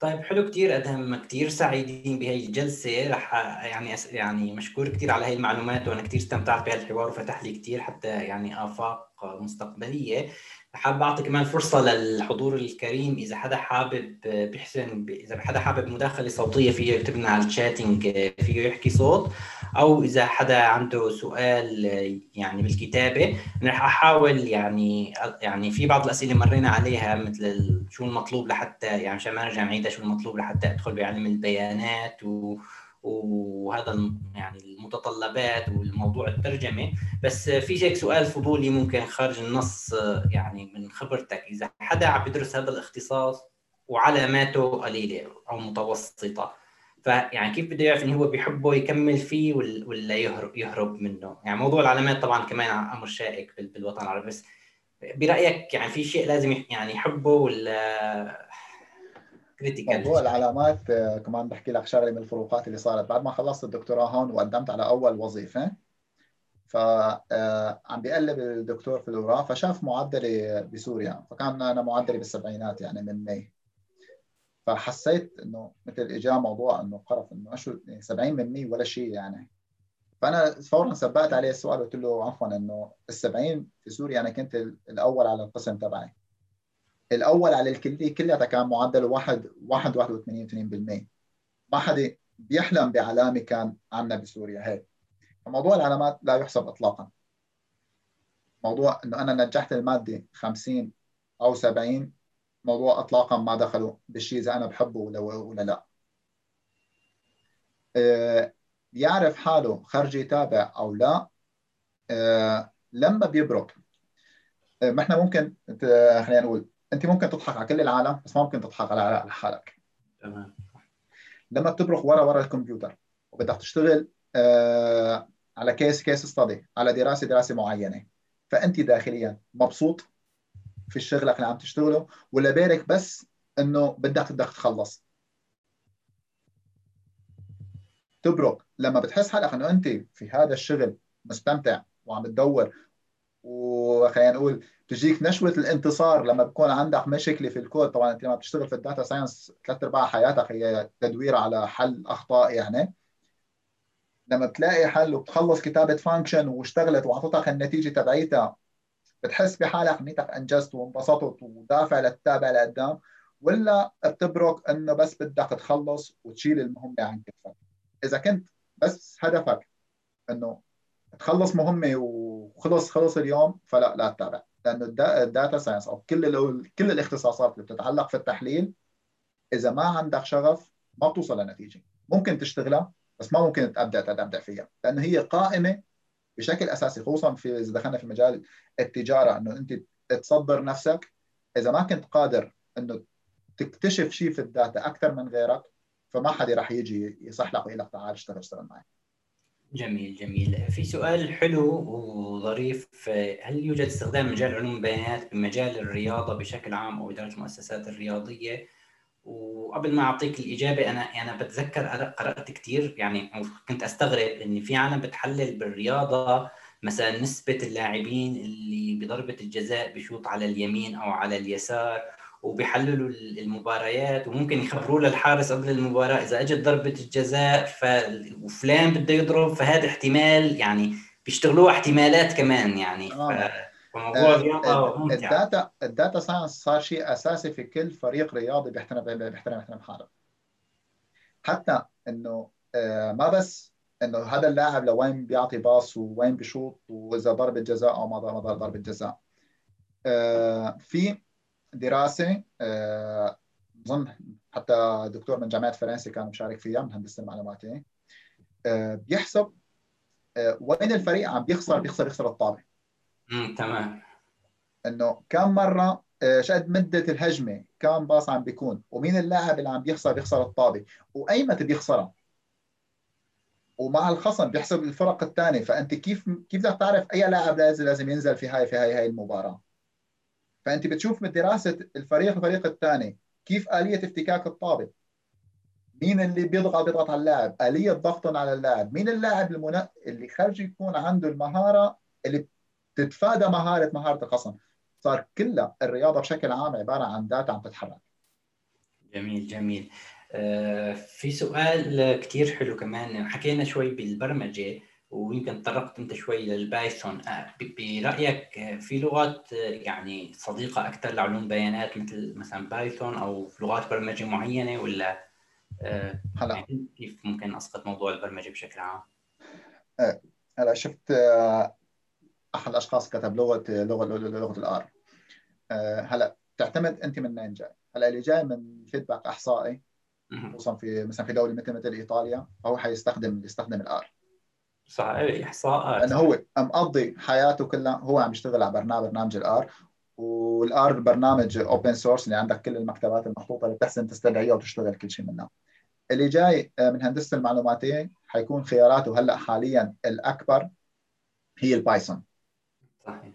طيب حلو كثير أدهم كثير سعيدين بهي الجلسة. رح يعني يعني مشكور كثير على هي المعلومات وأنا كثير استمتعت بهالحوار وفتح لي كثير حتى يعني آفاق مستقبلية. حابب أعطي كمان فرصة للحضور الكريم إذا حدا حابب بيحسن إذا حدا حابب مداخلة صوتية فيه يكتب لنا على الشاتنج فيه يحكي صوت. أو إذا حدا عنده سؤال يعني بالكتابة رح أحاول يعني يعني في بعض الأسئلة مرينا عليها مثل شو المطلوب لحتى يعني عشان ما نرجع نعيدها شو المطلوب لحتى أدخل بعلم البيانات و وهذا يعني المتطلبات والموضوع الترجمة. بس في هيك سؤال فضولي ممكن خارج النص يعني من خبرتك. إذا حدا عم يدرس هذا الاختصاص وعلاماته قليلة أو متوسطة فيعني كيف بده يعرف إن هو بيحبه يكمل فيه ولا يهرب يهرب منه؟ يعني موضوع العلامات طبعا كمان أمر شائك بالوطن العربي. بس برأيك يعني في شيء لازم يعني يحبه ولا critical موضوع العلامات آه، كمان بحكي لك شغله من الفروقات اللي صارت. بعد ما خلصت الدكتوراه هون وقدمت على أول وظيفة فعم آه، بيقلب الدكتور في الاوراق فشاف معدلي بسوريا. فكان أنا معدلي بالسبعينات يعني من مية فحسيت إنه مثل اجى موضوع إنه قرف إنه شو 70 من 100 ولا شيء يعني. فأنا فورا سبقت عليه السؤال قلت له عفوا إنه ال 70 في سوريا أنا كنت الأول على القسم تبعي. الأول على الكليه كلها كان معدله 1 1 81 ما حدا بيحلم بعلامه كان عندنا بسوريا. هيك. موضوع العلامات لا يحسب اطلاقا. موضوع إنه أنا نجحت المادة 50 أو 70 موضوع اطلاقا ما دخلوا بالشيء إذا أنا بحبه ولا ولا لا. أه بيعرف حاله خرجي تابع أو لا. أه لما بيبرك. أه ما إحنا ممكن خلينا نقول أنت ممكن تضحك على كل العالم بس ما ممكن تضحك على حالك. تمام. لما بتبرخ ورا ورا الكمبيوتر وبدك تشتغل آه على كيس كيس ستادي على دراسة دراسة معينة فأنت داخليا مبسوط في الشغل اللي عم تشتغله ولا بالك بس إنه بدك بدك تخلص؟ بتفرق لما بتحس حالك إنه أنت في هذا الشغل مستمتع وعم تدور وخلينا نقول تجيك نشوة الانتصار لما بكون عندك مشكلة في الكود. طبعا أنت لما بتشتغل في ال data science ثلاث أرباع حياتك هي تدوير على حل أخطاء يعني. لما بتلاقي حل وبتخلص كتابة function واشتغلت واعطتك النتيجة تبعيتها بتحس بحالك انك أنجزت وانبسطت ودافع للتابع لقدام ولا بتفرق إنه بس بدك تخلص وتشيل المهمة عن كتفك؟ إذا كنت بس هدفك إنه تخلص مهمة وخلص خلص اليوم فلا لا تتابع. لأنه ال data science أو كل كل الاختصاصات اللي بتتعلق في التحليل إذا ما عندك شغف ما بتوصل لنتيجة. ممكن تشتغلها بس ما ممكن تبدا تبدا فيها. لأنه هي قائمة بشكل أساسي خصوصا في إذا دخلنا في مجال التجارة إنه أنت تصدر نفسك. إذا ما كنت قادر إنه تكتشف شيء في الداتا أكثر من غيرك فما حدا راح يجي يصح لك ويقول لك تعال اشتغل اشتغل معي. جميل جميل. في سؤال حلو وظريف. هل يوجد استخدام مجال علوم البيانات بمجال الرياضة بشكل عام أو إدارة المؤسسات الرياضية؟ وقبل ما أعطيك الإجابة أنا أنا بتذكر قرأت كثير يعني كنت أستغرب إن في عالم بتحلل بالرياضة مثلا نسبة اللاعبين اللي بضربة الجزاء بشوط على اليمين أو على اليسار وبيحللوا المباريات وممكن يخبروا للحارس قبل المباراة إذا إجت ضربة الجزاء ف... وفلان بده يضرب فهذا احتمال يعني بيشتغلوها احتمالات كمان يعني. ف... فموضوع الرياضة ممتع. ال data ال data science صار شيء أساسي في كل فريق رياضي بيحترم بيحترم بيحترم حاله. حتى إنه آه، ما بس إنه هذا اللاعب لوين بيعطي باص ووين بيشوط وإذا ضربة جزاء أو ما ضربة جزاء. آه، في دراسة آه، أظن حتى دكتور من جامعة فرنسا كان مشارك فيها من هندسة المعلومات آه، بيحسب آه، وين الفريق عم بيخسر بيخسر بيخسر الطابة؟ تمام. إنه كم مرة شقد مدة الهجمة كم باص عم بيكون ومين اللاعب اللي عم بيخسر بيخسر الطابة وايمتى بيخسرها ومع الخصم بيحسب الفرق الثانية. فأنت كيف كيف بدك تعرف أي لاعب لازم لازم ينزل في هاي في هاي هاي المباراة؟ فأنت بتشوف من دراسة الفريق الفريق الثاني كيف آلية افتكاك الطابه مين اللي بيضغط بيضغط على اللاعب؟ آلية ضغطا على اللاعب. مين اللاعب المنا... اللي خرج يكون عنده المهارة اللي تتفادى مهارة مهارة الخصم؟ صار كلها الرياضة بشكل عام عبارة عن داتا عم تتحرك. جميل جميل. آه في سؤال كثير حلو كمان. حكينا شوي بالبرمجة. ويمكن تطرقت أنت شوي لل Python آه، برأيك آه، في لغات آه، يعني صديقة أكثر لعلوم بيانات مثل مثلا Python أو لغات برمجة معينة ولا هلا. يعني كيف ممكن أسقط موضوع البرمجة بشكل عام؟ هلا شفت أحد الأشخاص كتب لغة لغة لغة ال R هلا تعتمد أنت من وين جاي؟ هلا اللي جاي من background إحصائي خصوصا في مثلا في دولة مثل مثل إيطاليا فهو حيستخدم يستخدم ال R صحيح. إحصاءات. لأنه هو مقضي حياته كلها هو عم يشتغل على برنامج برنامج ال R وال R برنامج open source اللي عندك كل المكتبات المحطوطة اللي بتحسن تستدعيها وتشتغل كل شيء منها. اللي جاي آه، من هندسة المعلوماتية حيكون خياراته هلأ حاليا الأكبر هي ال Python صحيح.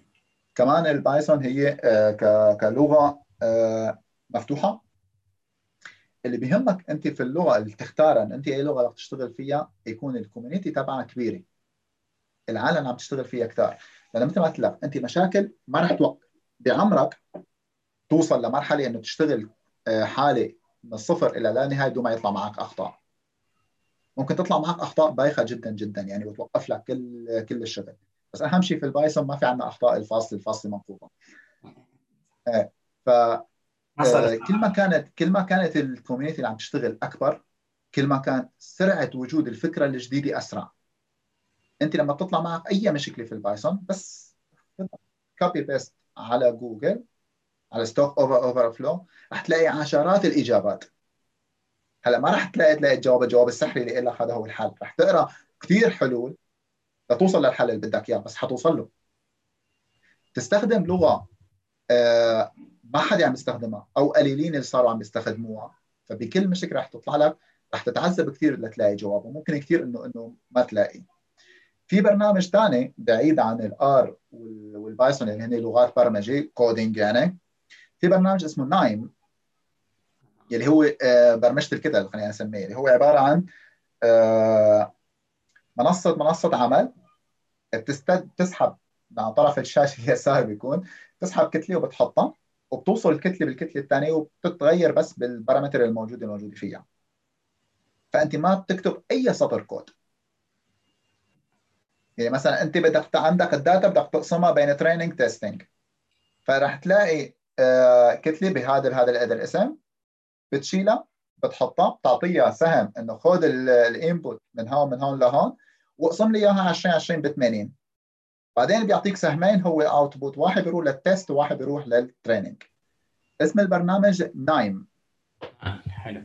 كمان البايثون هي آه، كلغة آه، مفتوحة. اللي بيهمك أنت في اللغة اللي تختارها أنت أي لغة بدك تشتغل فيها يكون ال community تبعها كبيرة. العالم عم تشتغل فيها كثار لأن مثل ما قلت لك أنت مشاكل ما رح توقف. بعمرك توصل لمرحلة إنه تشتغل آه، حالة من الصفر إلى لا نهاية بدون ما يطلع معك أخطاء. ممكن تطلع معك أخطاء بايخة جدا جدا يعني وتوقف لك كل كل الشغل. بس أهم شيء في ال Python ما في عندنا أخطاء الفاصل الفاصل منقوطة. إيه ف آه، كل ما كانت كل ما كانت ال community اللي عم تشتغل أكبر كل ما كان سرعة وجود الفكرة الجديدة أسرع. أنت لما تطلع معك أي مشكلة في ال Python بس copy paste على جوجل على Stack Over Overflow رح تلاقي عشرات الإجابات. هلا ما رح تلاقي تلاقي الجواب الجواب السحري اللي لك هذا هو الحل. رح تقرأ كثير حلول لتوصل للحل اللي بدك إياه بس حتوصل له. تستخدم لغة آه ما حدا عم يستخدمها أو قليلين اللي صاروا عم يستخدموها. فبكل مشكله رح تطلع لك رح تتعذب كثير لتلاقي جواب وممكن كثير انه إنه ما تلاقي. في برنامج ثاني بعيد عن ال R وال Python اللي هن لغات برمجة coding يعني. في برنامج اسمه KNIME يلي هو آه، برمجة الكتل خلينا نسميه. اللي هو عبارة عن آه، منصه منصة عمل بتستد تسحب عن طرف الشاشة اليسار بيكون تسحب كتلة وبتحطها. وبتوصل الكتلة بالكتلة الثانية وبتتغير بس بال parameter الموجوده الموجوده فيها. فأنت ما بتكتب أي سطر كود. يعني مثلا أنت بدك عندك ال data بدك تقسمها بين training testing فراح تلاقي آه، كتلة بهذا بهذا الاسم بتشيلها بتحطها بتعطيها سهم إنه خذ ال input من هون من هون لهون واقسم لي إياها 20 20 ب 80 بعدين بيعطيك سهمين هو output واحد بيروح لل test وواحد بيروح لل training اسم البرنامج KNIME. حلو.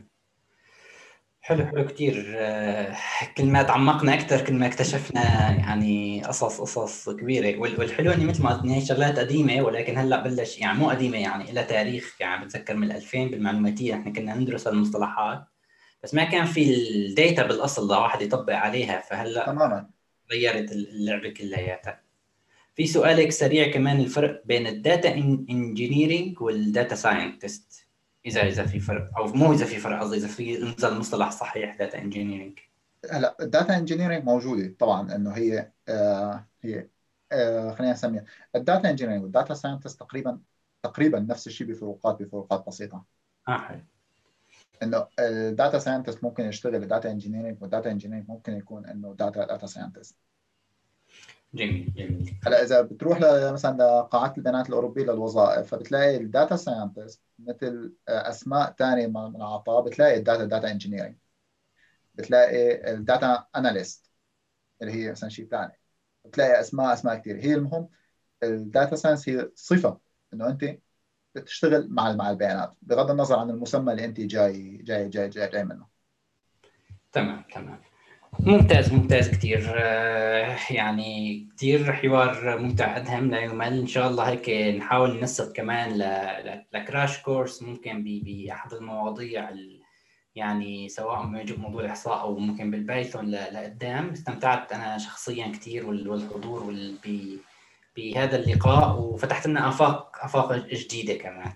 حلو حلو كثير آه، كل ما تعمقنا أكثر كل ما اكتشفنا يعني قصص قصص كبيرة. والحلو إني مثل ما قلت هي شغلات قديمة ولكن هلأ بلش يعني مو قديمة يعني لها تاريخ يعني بتذكر من 2000 بالمعلوماتية. إحنا كنا ندرس المصطلحات بس ما كان في ال data بالأصل لواحد يطبق عليها. فهلأ تماما. غيرت اللعبة كلياتها في سؤالك سريع كمان الفرق بين ال data engineering وال data scientist إذا إذا في فرق أو مو إذا في فرق قصدي إذا في نزل المصطلح صحيح data engineering هلا ال data engineering موجودة طبعا إنه هي آه هي آه خلينا نسميها. ال data engineering وال data scientist تقريبا تقريبا نفس الشيء بفروقات بفروقات بسيطة. آه حلو. إنه ال data scientist ممكن يشتغل ال data engineering وال data engineering ممكن يكون إنه data data scientist جميل جميل. هلا إذا بتروح مثلا لقاعات البيانات الأوروبية للوظائف فبتلاقي ال data scientist مثل آه، أسماء ثانية من عطاء بتلاقي ال data data engineering بتلاقي ال data analyst اللي هي مثلا شيء ثاني بتلاقي أسماء أسماء كثير هي المهم ال data science هي صفة إنه أنت بتشتغل مع مع البيانات بغض النظر عن المسمى اللي أنت جاي جاي جاي جاي, جاي منه. تمام تمام. ممتاز ممتاز كثير آه، يعني كثير حوار ممتع. أدهم لا يمل. إن شاء الله هيك نحاول ننسق كمان ل crash course ممكن باحد المواضيع يعني سواء موضوع الإحصاء أو ممكن بالبايثون لقدام. استمتعت أنا شخصيا كثير والحضور بهذا اللقاء. وفتحت لنا آفاق آفاق جديدة كمان.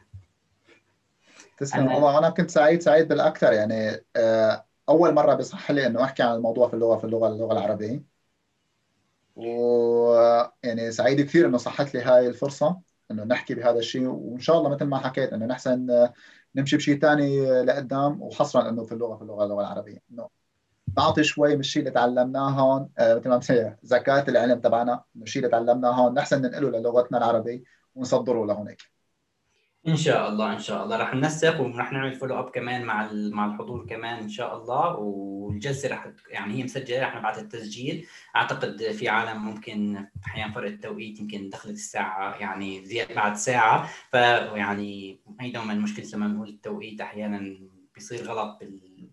تسلم والله. أنا كنت سعيد سعيد بالأكثر. يعني آه أول مرة بصح لي إنه أحكي عن الموضوع في اللغة في اللغة اللغة العربية. ويعني سعيد كثير إنه صحت لي هاي الفرصة إنه نحكي بهذا الشيء وإن شاء الله مثل ما حكيت إنه نحسن نمشي بشيء ثاني لقدام وحصرا إنه في اللغة في اللغة اللغة العربية. إنه نعطي شوي من الشيء اللي تعلمناه هون. آه، مثل ما زكاة العلم تبعنا إنه الشيء اللي تعلمناه هون نحسن ننقله للغتنا العربية ونصدره لهونيك. إن شاء الله إن شاء الله. راح ننسق وراح نعمل follow up كمان مع مع الحضور كمان إن شاء الله. والجلسة راح يعني هي مسجلة راح نبعث التسجيل. أعتقد في عالم ممكن أحيانا فرق التوقيت يمكن دخلت الساعة يعني زيادة بعد ساعة. فيعني هي دوما المشكلة لما نقول التوقيت أحيانا بيصير غلط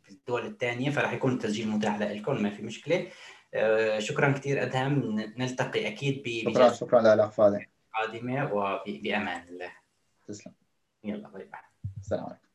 بالدول الثانية فراح يكون التسجيل متاح لكم ما في مشكلة. آه، شكرا كثير أدهم. نلتقي أكيد ب شكرا شكرا لك فادي قادمة وبامان الله. تسلم. يلا باي باي. السلام عليكم.